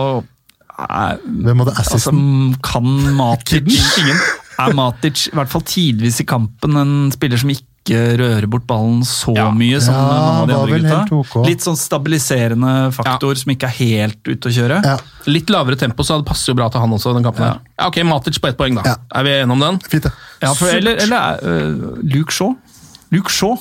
Hvem hadde altså, assisten? kan Matic Ingen. Er Matic i hvert fall tidvis i kampen en spiller som ikke rører bort ballen så Ja. mye som Ja, noen av de andre gutta? ok. Litt sånn stabiliserende faktor som ikke er helt ute å kjøre. Ja, Litt lavere tempo, så det passer jo bra til han også. den kampen her. Ja, ok, Matic på ett poeng, da. Ja. Er vi enige om den? fint det. Ja, for, eller eller er, øh, Luke Shaw? Luke Shaw?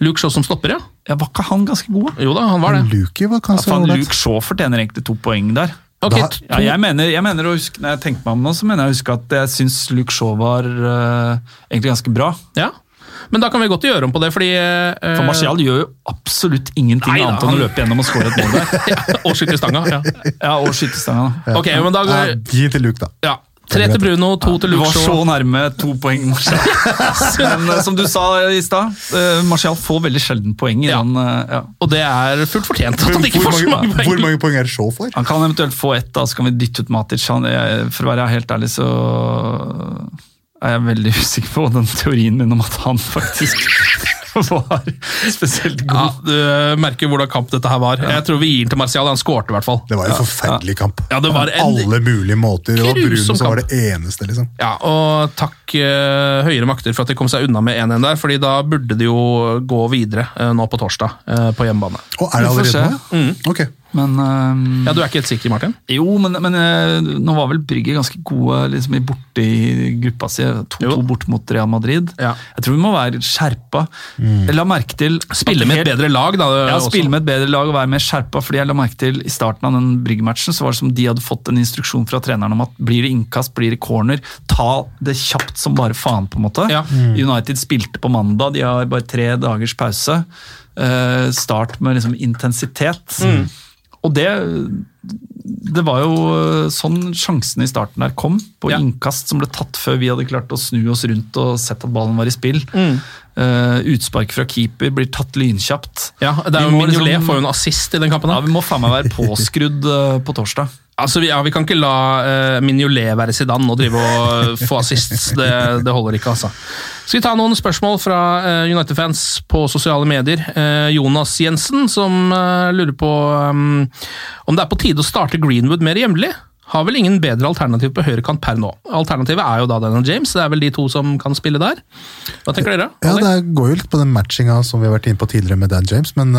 Luke Shaw som stopper, ja? Ja, Var ikke han ganske god? Jo da, han var det. Luke, var kanskje ja. Luke Shaw fortjener egentlig to poeng der. Ok, Da- Ja, jeg, mener, jeg mener å huske, Når jeg tenker meg om nå, så mener jeg å huske at jeg syns Luke Shaw var uh, egentlig ganske bra. ja. Men da kan vi godt gjøre om på det, fordi eh, For Martial gjør jo absolutt ingenting Nei annet enn å løpe gjennom og skåre et mål der. ja, Og skyte i stanga. Ja. Ja, Og skytestanga. da. Ok, men da Ja, går Gi til Luke, da. ja. Tre til Bruno, to til Du Shaw. var så nærme to poeng, Martial. Men eh, som du sa i stad, eh, Martial får veldig sjelden poeng. i Ja. den, eh, ja. Og det er fullt fortjent at han ikke får så mange mange, poeng. hvor mange poeng er det Shaw for? Han kan eventuelt få ett, da, så kan vi dytte ut Matic. Han, jeg, for å være helt ærlig, så er jeg veldig usikker på den teorien min om at han faktisk var spesielt god. Ja. Du merker hvordan kamp dette her var. Jeg tror vi gir den til Martial. Han skårte i hvert fall. Det var en forferdelig kamp. Ja, det var en alle mulige måter. Det var Bruno som var det eneste, liksom. Ja, og takk uh, høyere makter for at de kom seg unna med 1-1 der, fordi da burde de jo gå videre uh, nå på torsdag uh, på hjemmebane. Og er det allerede nå? ja? Ok. Men um, Ja, Du er ikke helt sikker, Martin? Jo, men, men uh, nå var vel Brygge ganske gode liksom, i borte i gruppa si. 2-2 bort mot Real Madrid. Ja. Jeg tror vi må være skjerpa. Mm. la merke til Spille med et bedre lag, da. Ja, også. spille med et bedre lag og være mer skjerpa. fordi jeg la merke til I starten av den Brygge-matchen så var det som de hadde fått en instruksjon fra treneren om at blir det innkast, blir det corner, ta det kjapt som bare faen. på en måte. Ja. United spilte på mandag, de har bare tre dagers pause. Uh, start med liksom intensitet. Og det det var jo eh, sånn sjansene i starten der kom, på Ja. innkast som ble tatt før vi hadde klart å snu oss rundt og sett at ballen var i spill. Mm. Uh, utspark fra keeper blir tatt lynkjapt. Ja, det er Vi jo Mignolet liksom- får jo en assist i den kampen. Ja, Vi må faen meg være påskrudd uh, på torsdag. Altså, vi, ja, vi kan ikke la uh, Mignolet være Zidane og drive og få assist. Det, det holder ikke, altså. Skal vi ta noen spørsmål fra uh, United-fans på sosiale medier? Uh, Jonas Jensen, som lurer på um, om det er på tide å starte Greenwood mer hjemlig? Har vel ingen bedre alternativ på høyrekant per nå. Alternativet er jo da Daniel James, det er vel de to som kan spille der. Hva tenker dere? Ja, Det går jo litt på den matchinga som vi har vært inne på tidligere med Dan James, men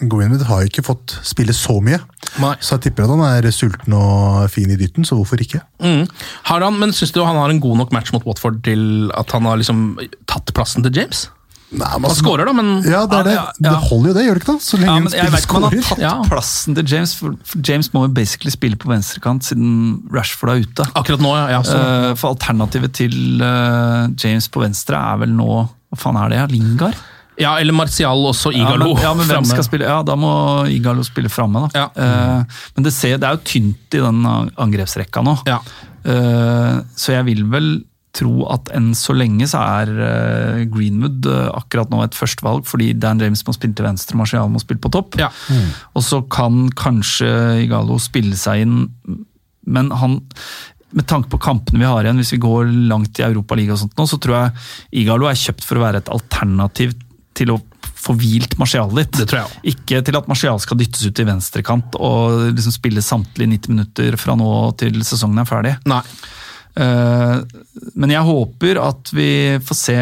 Greenwood har ikke fått spille så mye. Nei. Så jeg tipper at han er sulten og fin i dytten, så hvorfor ikke? Mm. Har han, men Syns du han har en god nok match mot Watford til at han har liksom tatt plassen til James? Nei, men Han altså- skårer, da, men Ja, det er det. Ja, ja. Det holder jo det, gjør det ikke da? Så lenge Ja, men jeg spiller vet ikke om han har tatt Ja. plassen til James, for, for James må jo basically spille på venstrekant siden Rashford er ute. akkurat nå, ja. ja så. Eh, for alternativet til eh, James på venstre er vel nå Hva faen er det? Lingard? Ja, eller Martial også Ja, Igalo. men, ja, men hvem skal spille? Ja, da må Igalo spille framme, da. Ja. Uh, men det, ser, det er jo tynt i den angrepsrekka nå. Ja. Uh, så jeg vil vel tro at enn så lenge så er eh, Greenwood akkurat nå et førstevalg, fordi Dan James må spille til venstre, Martial må spille på topp. Ja. Og så kan kanskje Igalo spille seg inn, men han med tanke på kampene vi har igjen, hvis vi går langt i Europaligaen og sånt nå, så tror jeg Igalo er kjøpt for å være et alternativ til å få hvilt Martial litt. Det tror jeg også. Ikke til at Martial skal dyttes ut i venstrekant og liksom spille samtlige 90 minutter fra nå til sesongen er ferdig. Nei. Eh, men jeg håper at vi får se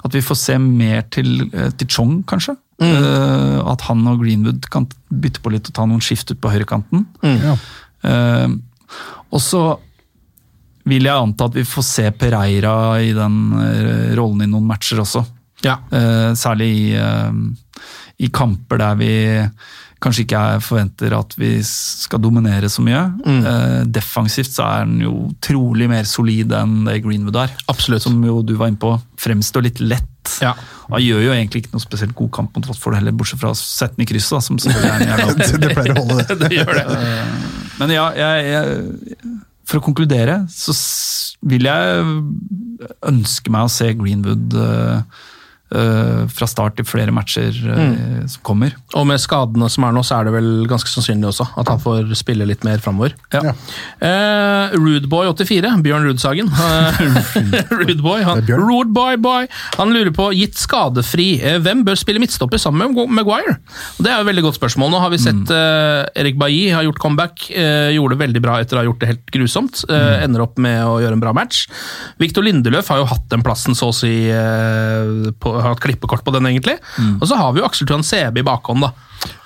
at vi får se mer til, eh, til Chong, kanskje. Eh, at han og Greenwood kan bytte på litt og ta noen skift ut på høyrekanten. Ja. Eh, og så vil jeg anta at vi får se Pereira i den rollen i noen matcher også. Ja. Uh, særlig i, uh, i kamper der vi kanskje ikke er, forventer at vi skal dominere så mye. Eh, defensivt så er han jo trolig mer solid enn det Greenwood er. Absolutt. Som jo du var inne på, fremstår litt lett. Ja. Han gjør jo egentlig ikke noe spesielt god kamp mot Watford heller, bortsett fra å sette den i krysset, da, som selvfølgelig er en Det, pleier å holde, det. det gjør det. Men ja, jeg, jeg, for å konkludere, så vil jeg ønske meg å se Greenwood eh, fra start i flere matcher mm. som kommer. Og med skadene som er nå, så er det vel ganske sannsynlig også at han får spille litt mer framover. Ja. Eh, Rudeboy84, Bjørn Rudsagen. Eh, Rudeboy, han, Rude boy, boy. han lurer på, gitt skadefri, eh, hvem bør spille midtstopper sammen med Maguire? Og Det er jo et veldig godt spørsmål. Nå har vi sett eh, Erik Bailly har gjort comeback. Eh, gjorde det veldig bra etter å ha gjort det helt grusomt. Mm. Ender opp med å gjøre en bra match. Victor Lindeløf har jo hatt den plassen så å si eh, på, Har hatt klippekort på den, egentlig. Og så har vi jo Aksel Tuan Sebe i bakhånd, da.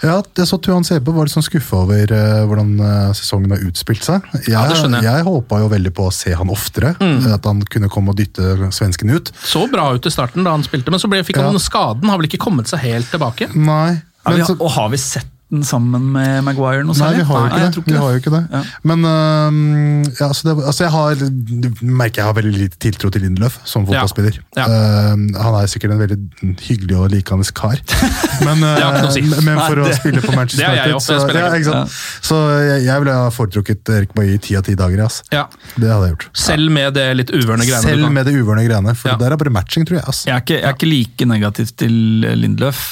Ja, jeg så Tuan Sebe var litt sånn skuffa over uh, hvordan eh, sesongen har utspilt seg. Jeg, Ja, det skjønner jeg. jeg håpa jo veldig på å se han oftere. At han kunne komme og dytte svensken ut. Så bra ut i starten da han spilte, men så ble, fikk han Ja. skaden. Har vel ikke kommet seg helt tilbake. Nei. Ja, Men vi, så, og har vi sett den sammen med Maguire noe nei, vi har jo ikke Nei, det. Vi har jo ikke det. Ja. Men uh, ja, så det, altså jeg har, du merker jeg har veldig lite tiltro til Lindeløf som fotballspiller. Ja. Uh, han er sikkert en veldig hyggelig og likende kar. Men, Det å si. øh, men for Nei, å spille på Manchester Det er United, også, jeg så, så jeg, jeg ville ha foretrukket Erik Bailly ti av ti dager. Ass. Ja. Det hadde jeg gjort. Selv med det litt uvørne greiene. Selv med det uvørne greiene, for Ja. der er bare matching, tror jeg. Ass. Jeg er, ikke, jeg er ikke like negativ til Lindløf.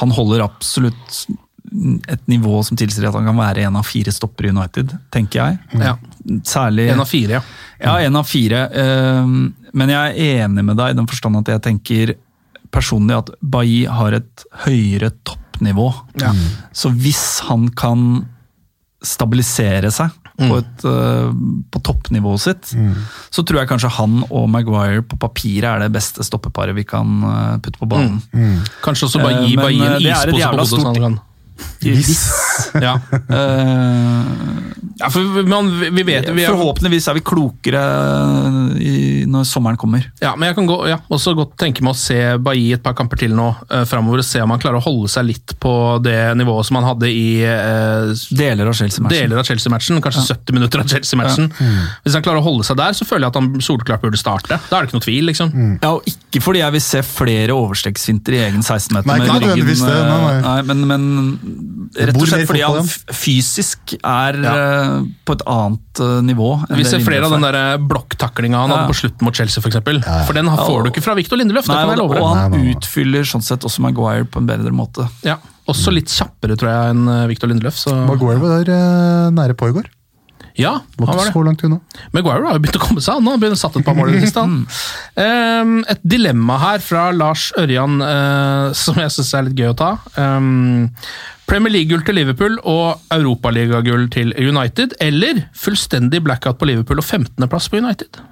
Han holder absolutt et nivå som tilsier at han kan være en av fire stopper i United, tenker jeg. Ja. Særlig En av fire, ja. Ja, en av fire. eh, Men jeg er enig med deg i den forstand at jeg tenker personlig at Bailly har et høyere toppnivå. Ja. Så hvis han kan stabilisere seg på, et, eh, på toppnivået sitt, så tror jeg kanskje han og Maguire på papiret er det beste stoppeparet vi kan eh, putte på banen. Kanskje også bare gi, Eh, et ispose på hodet. sånn Hvis. Ja. Eh, ja, for man, vi vet vi er, Forhåpentligvis er vi klokere i, når sommeren kommer. ja, men Jeg kan gå, ja, også godt tenke meg å se Bailly et par kamper til nå uh, framover. Se om han klarer å holde seg litt på det nivået som han hadde i uh, Deler av Chelsea-matchen. Chelsea kanskje Kanskje 70 minutter av Chelsea-matchen. Hvis han klarer å holde seg der, så føler jeg at han solklart burde starte. Da er det ikke noe tvil. liksom. Ja, og Ikke fordi jeg vil se flere overstegsfinter i egen 16-meter. Nei, med ikke nødvendigvis det, nei, nei. nei men, men rett og slett mer fordi han fysisk er Ja. eh, på et annet eh, nivå. enn Vi ser flere av den er. der blokktaklinga han Ja. hadde på slutten mot Chelsea, f.eks. For, for den har- får du ikke fra Victor Lindeløf. det kan jeg og, deg. og han Nei, nei, nei. utfyller sånn sett også Maguire på en bedre måte. Ja. Også litt kjappere, tror jeg, enn eh, Victor Lindeløf. Så. Maguire var der nære på i går. Ja, han var det. så langt unna. Maguire har jo begynt å komme seg. Han har begynt satt et par mål i det siste. han. Um, et dilemma her fra Lars Ørjan uh, som jeg syns er litt gøy å ta. Um, Premier League-gull til Liverpool og Europaligagull til United, eller fullstendig blackout på Liverpool og 15.-plass på United?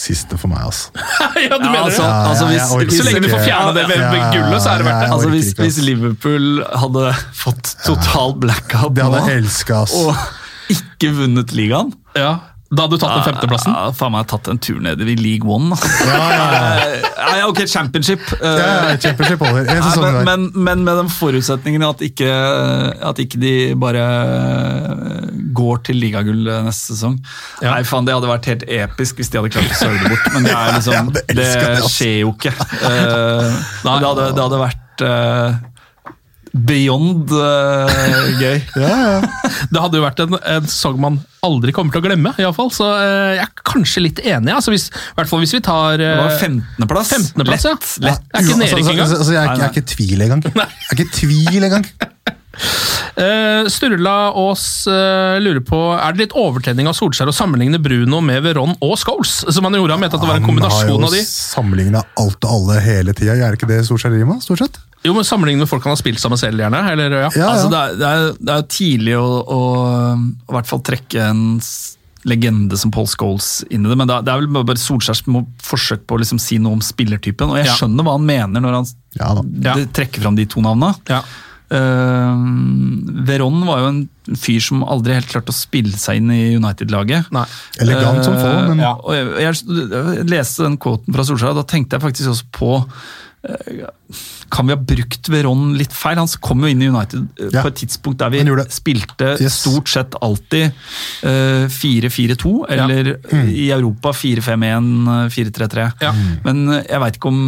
Siste for meg, altså. ja, du Ja, mener altså, det? Ja, altså, hvis, orker Så lenge du får fjerna det med, med gullet, så er det verdt det. Altså, hvis, hvis. Liverpool hadde fått total blackout Det hadde nå, jeg elska, ass. Ikke vunnet ligaen, Ja. Da hadde du tatt den femteplassen? Ja, faen meg tatt en tur ned i League One. Ja, Ja, ja, ja ok, Championship. eh, Ja, championship over. En sesong men, men, men med den forutsetningen at ikke, at ikke de bare går til ligagull neste sesong. Nei, faen, Det hadde vært helt episk hvis de hadde klart å sørge det bort, men det, liksom, det det, ass. skjer jo ikke. Uh, det, hadde, det hadde vært eh, beyond uh, gøy. Ja, ja. Det hadde jo vært en, en sang man aldri kommer til å glemme, iallfall. så uh, jeg er kanskje litt enig. Altså hvis, I hvert fall hvis vi tar Det var eh, 15.-plass. 15 lett, ja. Lett. Jeg er ikke Altså, nedrykk altså, engang. altså, jeg, er, ikke- jeg er ikke i tvil engang. Jeg er ikke tvil engang. Uh, Sturla Aas uh, lurer på Er det litt overtenning av Solskjær å sammenligne Bruno med Veron og Scholes? Som han gjorde, han mente at det var en kombinasjon av Han har jo sammenligna alt og alle hele tida. Er det ikke det Solskjær driver med? Stort sett? Jo, men Sammenlignet med folk han har spilt sammen selv, gjerne. Eller, ja. Ja, Altså, det, er, det, er, det er tidlig å, å, å hvert fall trekke en legende som Paul Scholes inn i det, men det er, det er vel bare Solskjærs forsøk på å liksom si noe om spillertypen. Og jeg Ja. skjønner hva han mener når han Ja da. Det trekker fram de to navnene. Ja. Eh, Veron var jo en fyr som aldri helt klarte å spille seg inn i United-laget. Elegant som få, men ja. Og jeg, jeg, jeg leste den quoten fra Solskjær, og da tenkte jeg faktisk også på eh, Kan vi ha brukt Veron litt feil? Han kom jo inn i United eh, Ja. på et tidspunkt der vi spilte Yes. stort sett alltid eh, 4-4-2, eller i Europa 4-5-1, 4-3-3. Ja. Men eh, jeg veit ikke om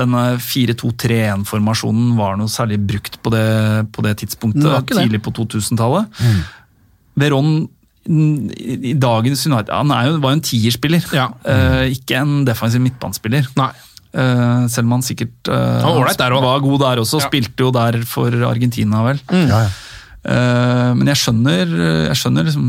denne 4-2-3-1-formasjonen var noe særlig brukt på det, på det tidspunktet, Det tidlig det. på 2000-tallet. Veron mm, i i dagens United Han er jo, var jo en tierspiller, Ja. mm. ikke en defensiv midtbanespiller. Nei. Eh, selv om han sikkert uh, Han var ålreit der også. var god der også, Ja. spilte jo der for Argentina, vel. ja, ja. Uh, men jeg skjønner, jeg skjønner liksom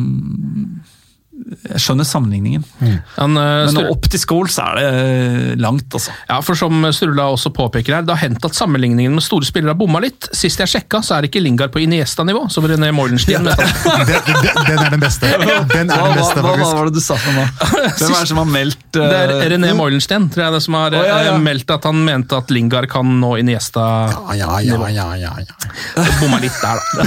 Jeg skjønner sammenligningen. Mm. Men, uh, Men opp til Scholes er det langt, altså. Ja, for som Sturla også påpeker her, det har hendt at sammenligningen med store spillere har bomma litt. Sist jeg sjekka, så er ikke Lingard på Iniesta-nivå, som René Moilenstein. Ja. Den, den, den er den beste. Den er den beste, faktisk. var det du sa for noe? Hvem er det som har meldt Det er eh, René Moilenstein tror jeg det som har oh, ja, ja. eh, meldt at han mente at Lingard kan nå Iniesta. Ja, ja, ja, ja, ja, ja. Bomma litt der, da.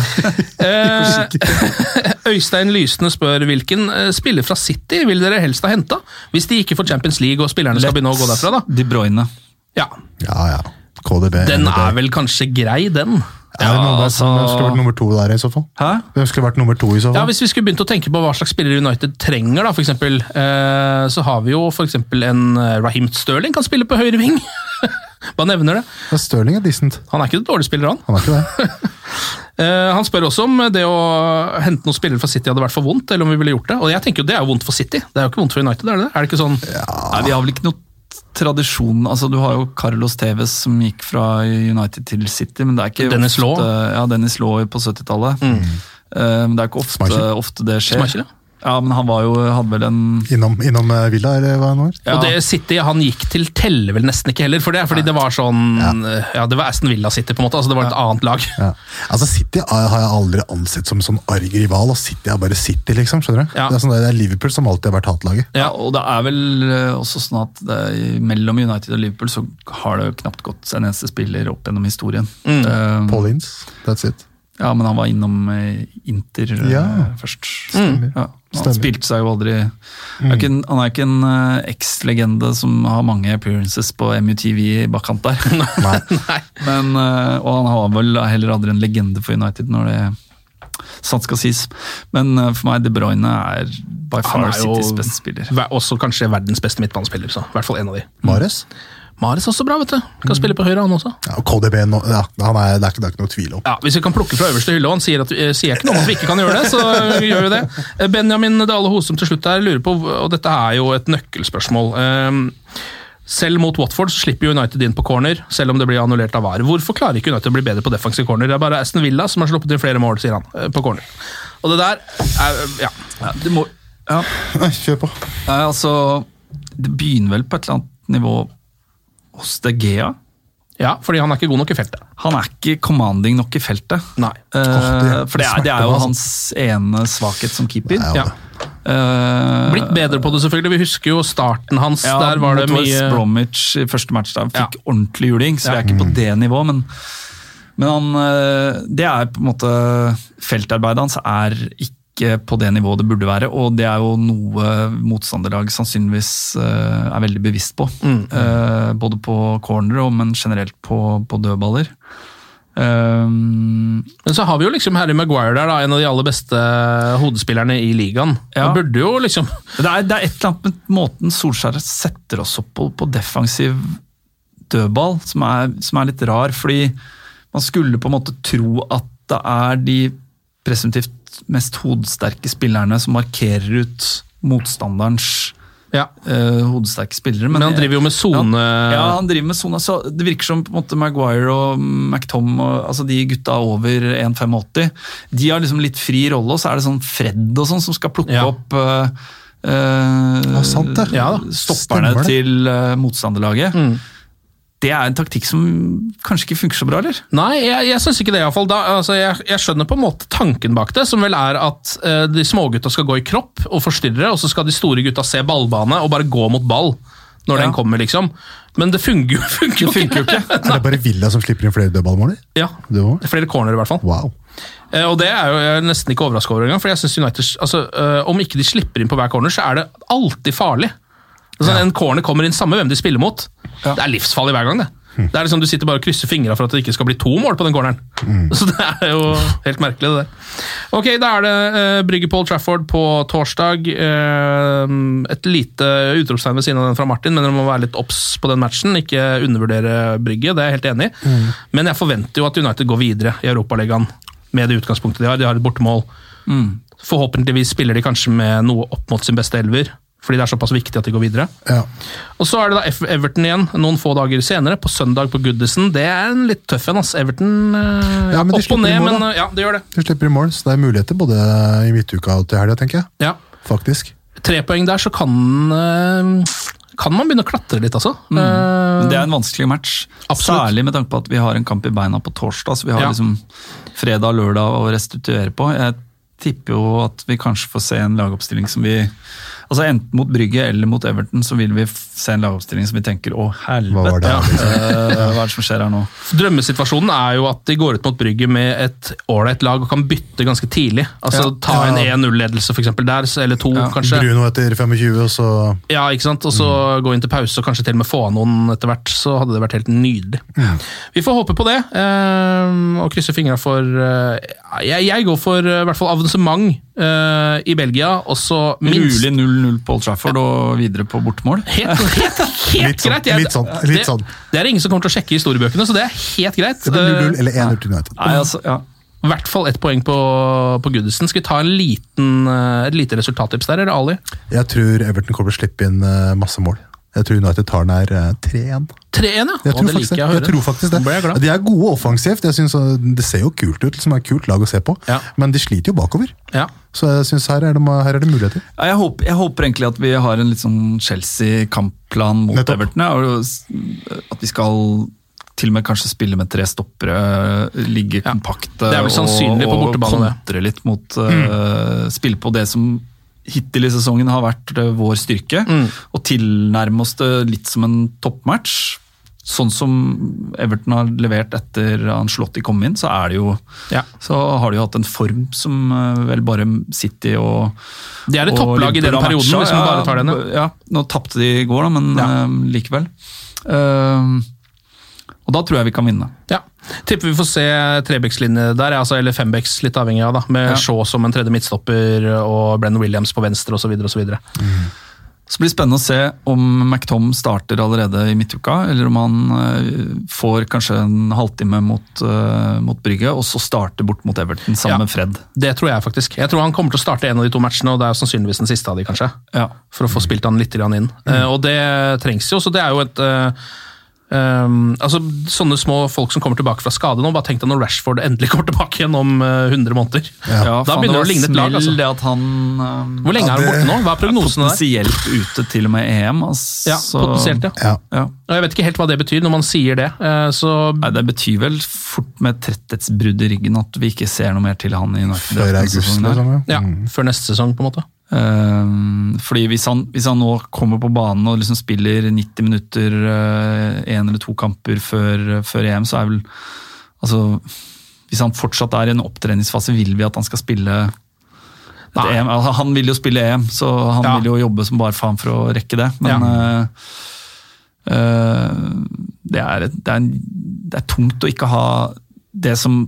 Øystein Lysne spør hvilken eh, spiller fra City vil dere helst ha henta? Hvis de ikke får Champions League og spillerne skal begynne å gå derfra, da. De Bruyne. Ja, ja, ja. KDB. Den NDB. er vel kanskje grei, den. Ja, noen, altså- Hvem skulle vært nummer to der, i så fall? Hæ? Hvem skulle vært nummer to i så Ja. Hvis vi skulle begynt å tenke på hva slags spillere United trenger, da, for eksempel, eh, så har vi jo for eksempel en eh, Raheem Sterling kan spille på høyre ving. Bare nevner det. Ja, Stirling er decent. Han er ikke en dårlig spiller, han. Han er ikke det. Eh, han spør også om det å hente noen spillere fra City hadde vært for vondt, eller om vi ville gjort det. Og jeg tenker jo det er jo vondt for City, det er jo ikke vondt for United, er det det? Er det ikke sånn? Nei, vi har vel ikke noe tradisjon altså Du har jo Carlos Tevez som gikk fra United til City, men det er ikke Dennis ofte, Law. Ja, Dennis Law på 70-tallet. Mm. men det er ikke ofte, ofte det skjer. Schmeichel, ja. Ja, men han var jo, hadde vel en Innom, innom eh, Villa, eller hva han var? ja, Og det City han gikk til teller vel nesten ikke heller, for det, fordi det var sånn ja. det var Aston Villa City, på en måte. altså Det var et annet lag. Ja. Altså City har jeg aldri ansett som sånn arg rival, og City er bare City, liksom. skjønner du? Ja. Det, er sånn, det er Liverpool som alltid har vært hatlaget. ja, og det er vel eh, også sånn at det, mellom United og Liverpool så har det jo knapt gått en eneste spiller opp gjennom historien. Mm. Um, Paul Ince, that's it. Ja, men han var innom eh, Inter eh, Ja. først. Stemmer. Ja, han Stemmer. spilte seg jo aldri han, er ikke en, han er ikke en eh, eks-legende som har mange appearances på MUTV i bakkant der. Nei. Men, eh, og han har vel heller aldri en legende for United, når det sant skal sies. Men eh, for meg, De Bruyne er by far Citys beste spiller. også kanskje verdens beste midtbanespiller, så i hvert fall en av de. Mares? Mares også bra, vet du. Kan spille på høyre, han også. Ja, og KDB no, ja, han er, det, er ikke, det er ikke noe tvil om. Ja, Hvis vi kan plukke fra øverste hylle, og han sier, at, eh, sier ikke noe om at vi ikke kan gjøre det, så gjør vi det. Eh, Benjamin Dale Hosum til slutt her lurer på, og dette er jo et nøkkelspørsmål Ehm, Selv mot Watford så slipper United inn på corner, selv om det blir annullert av VAR. Hvorfor klarer ikke United å bli bedre på defensive corner? Det er bare Aston Villa som har sluppet inn flere mål, sier han, eh, på corner. Og det der er, ja. Ja, det må, ja. Nei, kjør på. Nei, altså, det begynner vel på et eller annet nivå hos De Gea. ja, fordi han er ikke god nok i feltet. Han er ikke commanding nok i feltet. Nei. Eh, det- for det er, det er jo hans ene svakhet som keeper. Ja, Ja. Uh, Blitt bedre på det, selvfølgelig. Vi husker jo starten hans. Ja, der var det mye Bromwich i første match Han fikk Ja. ordentlig juling, så vi er ikke på det nivået. Men, men han, eh, det er på en måte Feltarbeidet hans er ikke ikke på det nivået det burde være, og det er jo noe motstanderlag sannsynligvis eh, er veldig bevisst på. Eh, både på corner, men generelt på, på dødballer. Um, Men så har vi jo liksom Harry Maguire der, da, en av de aller beste hodespillerne i ligaen. Ja. Han burde jo liksom det, er, det er et eller annet med måten Solskjær setter oss opp på, på defensiv dødball, som er, som er litt rar. Fordi man skulle på en måte tro at det er de presumptivt mest hodesterke spillerne som markerer ut motstanderens Ja. uh, hodesterke spillere. Men han driver jo med sone Ja, ja, han driver med sone. Så det virker som på en måte Maguire og McTom, og, altså de gutta over 1,85, de har liksom litt fri rolle, og så er det sånn Fred og sånn som skal plukke Ja. opp uh, uh, Ja, sant det. Ja stopperne det. til eh, motstanderlaget. Mm. Det er en taktikk som kanskje ikke funker så bra, eller? Nei, jeg, jeg syns ikke det. i hvert fall. Altså, jeg, jeg skjønner på en måte tanken bak det, som vel er at uh, de smågutta skal gå i kropp og forstyrre, og så skal de store gutta se ballbane og bare gå mot ball når Ja. den kommer, liksom. Men det funker jo, funker jo ikke. Er det bare Villa som slipper inn flere dødballmål? Ja, Flere corner, i hvert fall. Wow. Eh, Og det er jo jeg er nesten ikke overraska over engang, for jeg synes United, altså, uh, om ikke de slipper inn på hver corner, så er det alltid farlig. Altså, En corner kommer inn samme hvem de spiller mot. Det er livsfarlig hver gang, det. Det er liksom Du sitter bare og krysser fingra for at det ikke skal bli to mål på den corneren. Så det er jo helt merkelig, det der. Ok, da er det uh, Brygge Paul Trafford på torsdag. Uh, et lite utropstegn ved siden av den fra Martin, men dere må være litt obs på den matchen. Ikke undervurdere Brygge, det er jeg helt enig i. Men jeg forventer jo at United går videre i Europaligaen med det utgangspunktet de har. De har et bortemål. Forhåpentligvis spiller de kanskje med noe opp mot sin beste elver, fordi det er såpass viktig at de går videre. Ja. Og Så er det da F- Everton igjen, noen få dager senere, på søndag på Goodison. Det er en litt tøff en, ass. Everton eh, Ja, opp og ned, mål, men eh, ja, det gjør det. Du slipper i mål, så det er muligheter både i midtuka og til helga, tenker jeg. Ja. Faktisk. Tre poeng der, så kan, eh, kan man begynne å klatre litt, altså. Men Eh, det er en vanskelig match. Absolutt. Særlig med tanke på at vi har en kamp i beina på torsdag, så vi har Ja. liksom fredag og lørdag å restituere på. Jeg tipper jo at vi kanskje får se en lagoppstilling som vi Altså Enten mot Brygge eller mot Everton så vil vi se en lagoppstilling som vi tenker å Hva var helvete, det her, liksom? eh, hva er det som skjer her nå? Drømmesituasjonen er jo at de går ut mot Brygge med et ålreit lag og kan bytte ganske tidlig. Altså Ja. Ta en Ja. 1-0-ledelse for eksempel der, eller to Ja. kanskje. Bruno etter 25, og så Ja, ikke sant? Og så gå inn til pause og kanskje til og med få av noen etter hvert. Så hadde det vært helt nydelig. Vi får håpe på det, eh, og krysse fingra for eh, jeg, jeg går for i hvert fall avansement i Belgia, og så minst Mulig 0-0 på Old Trafford og videre på bortemål. Helt, helt, helt sånn, greit! Jeg- litt sånn, litt det, sånn. det er ingen som kommer til å sjekke historiebøkene, så det er helt greit. det blir 0-0 Eh, eller 1-0 til United. Nei, altså, ja. I hvert fall ett poeng på, på Goodison. Skal vi ta en liten, eh, et lite resultattips der, eller Ali? Jeg tror Everton kommer til å slippe inn eh, masse mål. Jeg tror United tar den her eh, 3-1. 3-1, ja. Jeg, tror det faktisk jeg jeg tror faktisk det. Jeg. De er gode offensivt. Jeg synes, eh, Det ser jo kult ut, som er et kult lag å se på. Ja. Men de sliter jo bakover. Ja. Så jeg synes her er det, her er det muligheter. Ja, jeg, håper, jeg håper egentlig at vi har en litt sånn Chelsea-kampplan mot Nettopp. Everton. ja, At vi skal til og med kanskje spille med tre stoppere, ligge Ja. kompakte Det er vel sannsynlig på og, og det. kontre litt mot uh, Spille på det som hittil i sesongen har vært eh, vår styrke, Mm. og tilnærme oss det litt som en toppmatch. Sånn som Everton har levert etter Anslotti kom inn, så er det jo Ja. så har de jo hatt en form som eh, vel bare City og Det er et topplag i den perioden, matcha. hvis man bare tar den. ja. Ja, nå tapte de i går, da, men Ja. uh, likevel. Eh, og da tror jeg vi kan vinne. Ja. Tipper vi får se trebekslinje der, altså, eller fembeks, litt avhengig av, da, med Ja. Shaw som en tredje midtstopper og Brennan Williams på venstre osv. osv. Så blir det spennende å se om McTom starter allerede i midtuka, eller om han eh, får kanskje en halvtime mot, uh, mot Brygge, og så starter bort mot Everton sammen Ja. med Fred. Det tror jeg faktisk. Jeg tror han kommer til å starte en av de to matchene, og det er jo sannsynligvis den siste av de, kanskje. Ja. For å få spilt han litt inn. inn. Uh, og det trengs jo, så det er jo et eh, ehm, altså Sånne små folk som kommer tilbake fra skade nå, bare tenk deg når Rashford endelig kommer tilbake igjen om uh, 100 måneder. Ja, da faen, begynner det å ligne et lag. Altså. det at han um, Hvor lenge Ja, er han borte nå? Hva er prognosene der? potensielt ute til og med EM. Altså, Ja, potensielt, ja. Ja. ja. Jeg vet ikke helt hva det betyr når man sier det. Uh, Så Nei, Det betyr vel fort med tretthetsbrudd i ryggen at vi ikke ser noe mer til han i. Før august, liksom. ja, Ja. Mm. før neste sesong, på en måte. Eh, fordi hvis han, hvis han nå kommer på banen og liksom spiller 90 minutter én eller to kamper før, før EM, så er vel altså, Hvis han fortsatt er i en opptreningsfase, vil vi at han skal spille et EM. Altså, han vil jo spille EM, så han Ja. vil jo jobbe som bare faen for å rekke det. Men ja. uh, det, er, det, er det er tungt å ikke ha det som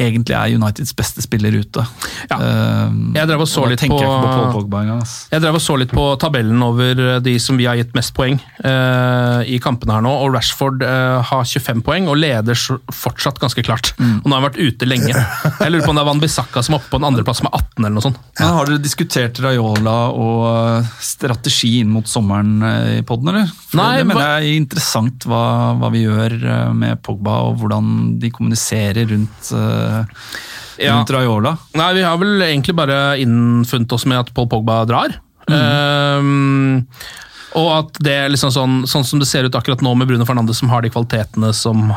egentlig er Uniteds beste spiller ute. Ja. Eh, Jeg drev på- jeg på Pogba. Jeg drev og så litt på tabellen over de som vi har gitt mest poeng uh, i kampene her nå, og Rashford uh, har 25 poeng og leder fortsatt ganske klart. Og nå har han vært ute lenge. Jeg lurer på om det er Van Bissaka som er oppe på en andreplass med 18 eller noe sånt. Men Har dere diskutert Raiola og eh, strategi inn mot sommeren eh, i poden, eller? For Nei, det mener jeg er interessant hva, hva vi gjør eh, med Pogba, og hvordan de kommuniserer rundt, eh, Ja. Raiola. Nei, vi har vel egentlig bare innfunnet oss med at Paul Pogba drar. Ehm, og at det er liksom sånn, sånn som det ser ut akkurat nå med Bruno Fernandes, som har de kvalitetene som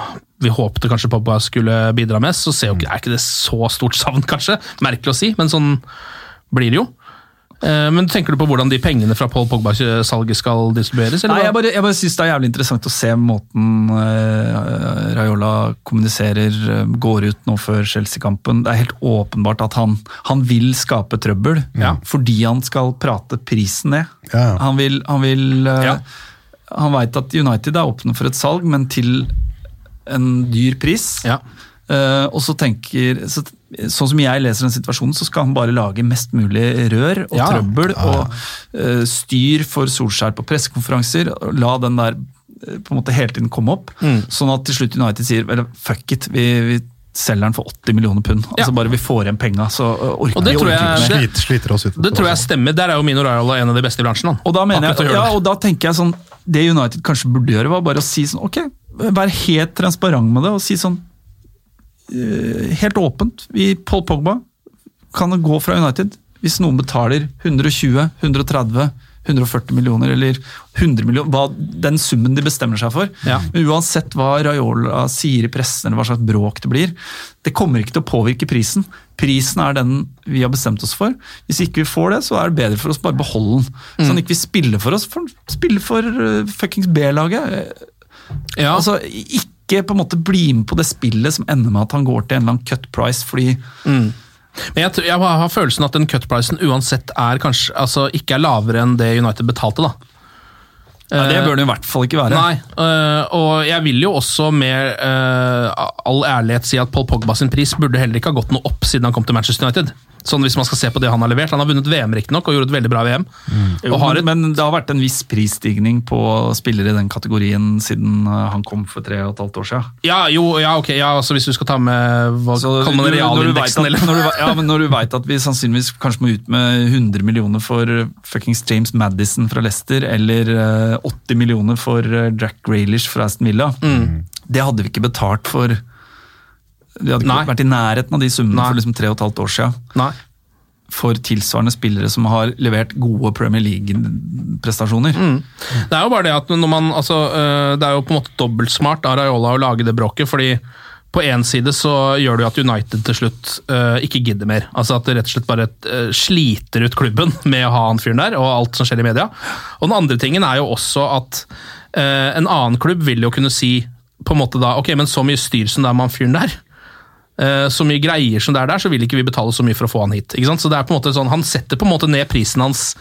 vi håpte kanskje Pogba skulle bidra med, så ser jo ikke, er ikke det så stort savn, kanskje. Merkelig å si, men sånn blir det jo. Eh, men tenker du på hvordan de pengene fra Paul Pogba-salget skal distribueres? Eller Nei, jeg bare, jeg bare syns det er jævlig interessant å se måten uh, Raiola kommuniserer, eh, går ut nå før Chelsea-kampen. Det er helt åpenbart at han, han vil skape trøbbel, Ja. fordi han skal prate prisen ned. Ja. Han vil, han vil eh, Ja. Han veit at United er åpne for et salg, men til en dyr pris. Ja. Uh, og så tenker så, Sånn som jeg leser den situasjonen, så skal han bare lage mest mulig rør og Ja. trøbbel og uh, styr for Solskjær på pressekonferanser. og La den der eh, på en måte hele tiden komme opp. Mm. Sånn at til slutt United sier eller fuck it, vi, vi selger den for 80 millioner pund. Altså Ja. Bare vi får igjen penga, så eh, orker Og det vi tror jeg- ikke mer. Sliter, sliter oss ut. Det tror jeg stemmer. Der er jo Mino Raiola en av de beste i bransjen. Og da, mener jeg, ja, og da tenker jeg sånn Det United kanskje burde gjøre, var bare å si sånn Ok, vær helt transparent med det og si sånn Helt åpent. Vi, Paul Pogba kan gå fra United hvis noen betaler 120, 130, 140 millioner eller 100 millioner, hva den summen de bestemmer seg for. Ja. Men uansett hva Raiola sier i pressen, eller hva slags bråk det blir, det kommer ikke til å påvirke prisen. Prisen er den vi har bestemt oss for. Hvis ikke vi får det, så er det bedre for oss bare beholde den. Sånn at ikke vi spiller for oss, for, spiller for uh, fuckings B-laget. Ja. Altså, ikke på en måte bli med på det spillet som ender med at han går til en eller annen cut price fordi Men jeg, jeg har følelsen at den cut-pricen uansett er kanskje, altså, ikke er lavere enn det United betalte. da. Ja, Det bør det i hvert fall ikke være. Nei, øh, og jeg vil jo også med øh, all ærlighet si at Paul Pogba sin pris burde heller ikke ha gått noe opp siden han kom til Manchester United. Sånn hvis man skal se på det han har levert. Han har vunnet VM riktignok og gjorde et veldig bra VM. Jo, Og har men, et, men det har vært en viss prisstigning på spillere i den kategorien siden uh, han kom for tre og et halvt år siden. ja, jo, ja, ok, ja, altså hvis du skal ta med hva Så kaller man realindeksen, eller? når du, ja, men når du veit at vi sannsynligvis kanskje må ut med 100 millioner for uh, fuckings James Madison fra Leicester, eller uh, 80 millioner for Jack Grealish fra Aston Villa, Mm. det hadde vi ikke betalt for Vi hadde ikke Nei. vært i nærheten av de summene Nei. for liksom tre og et halvt år siden. Nei. For tilsvarende spillere som har levert gode Premier League-prestasjoner. Mm. Det er jo bare det at når man, altså, øh, det er jo på en måte dobbeltsmart av Raiola å lage det bråket, fordi på én side så gjør det jo at United til slutt uh, ikke gidder mer. Altså At det rett og slett bare uh, sliter ut klubben med å ha han fyren der, og alt som skjer i media. Og den andre tingen er jo også at uh, en annen klubb vil jo kunne si på en måte da, ok, men så mye styr som det er med han fyren der, så mye greier som det er der, så vil ikke vi betale så mye for å få han hit. ikke sant? Så det er på en måte sånn, Han setter på en måte ned prisen hans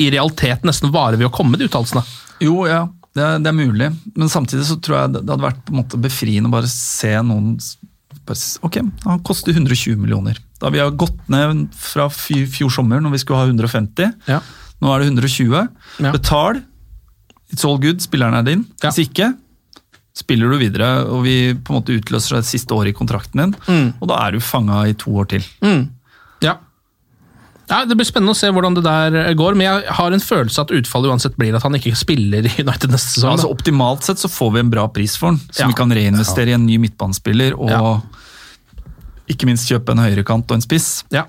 i realitet nesten bare ved å komme med de uttalelsene. Jo, ja, det er, det er mulig. Men samtidig så tror jeg det hadde vært på en måte befriende å bare se noen bare, Ok, han koster 120 millioner. Da vi har gått ned fra fjor sommer, når vi skulle ha 150. Ja. Nå er det 120. Ja. Betal. It's all good. Spilleren er din. Hvis ikke, spiller du videre, og vi på en måte utløser det siste året i kontrakten din. Mm. Og da er du fanga i to år til. Ja. ja. Det blir spennende å se hvordan det der går, men jeg har en følelse at utfallet uansett blir at han ikke spiller i United neste sesong. Altså. Optimalt sett så får vi en bra pris for han, som Ja. vi kan reinvestere i en ny midtbanespiller, og Ja. ikke minst kjøpe en høyrekant og en spiss. ja.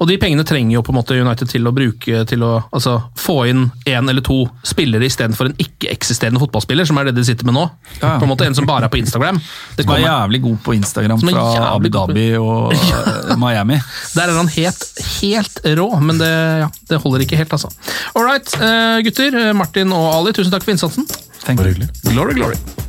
Og de pengene trenger jo på en måte United til å bruke til å altså, få inn én eller to spillere istedenfor en ikke-eksisterende fotballspiller, som er det de sitter med nå. Ja. På en måte En som bare er på Instagram. Det Som er jævlig god på Instagram fra Abu Dhabi og ja. Miami. der er han helt, helt rå, men det, ja, det holder ikke helt, altså. All right, eh, gutter. eh, Martin og Ali, tusen takk for innsatsen. Glory, glory.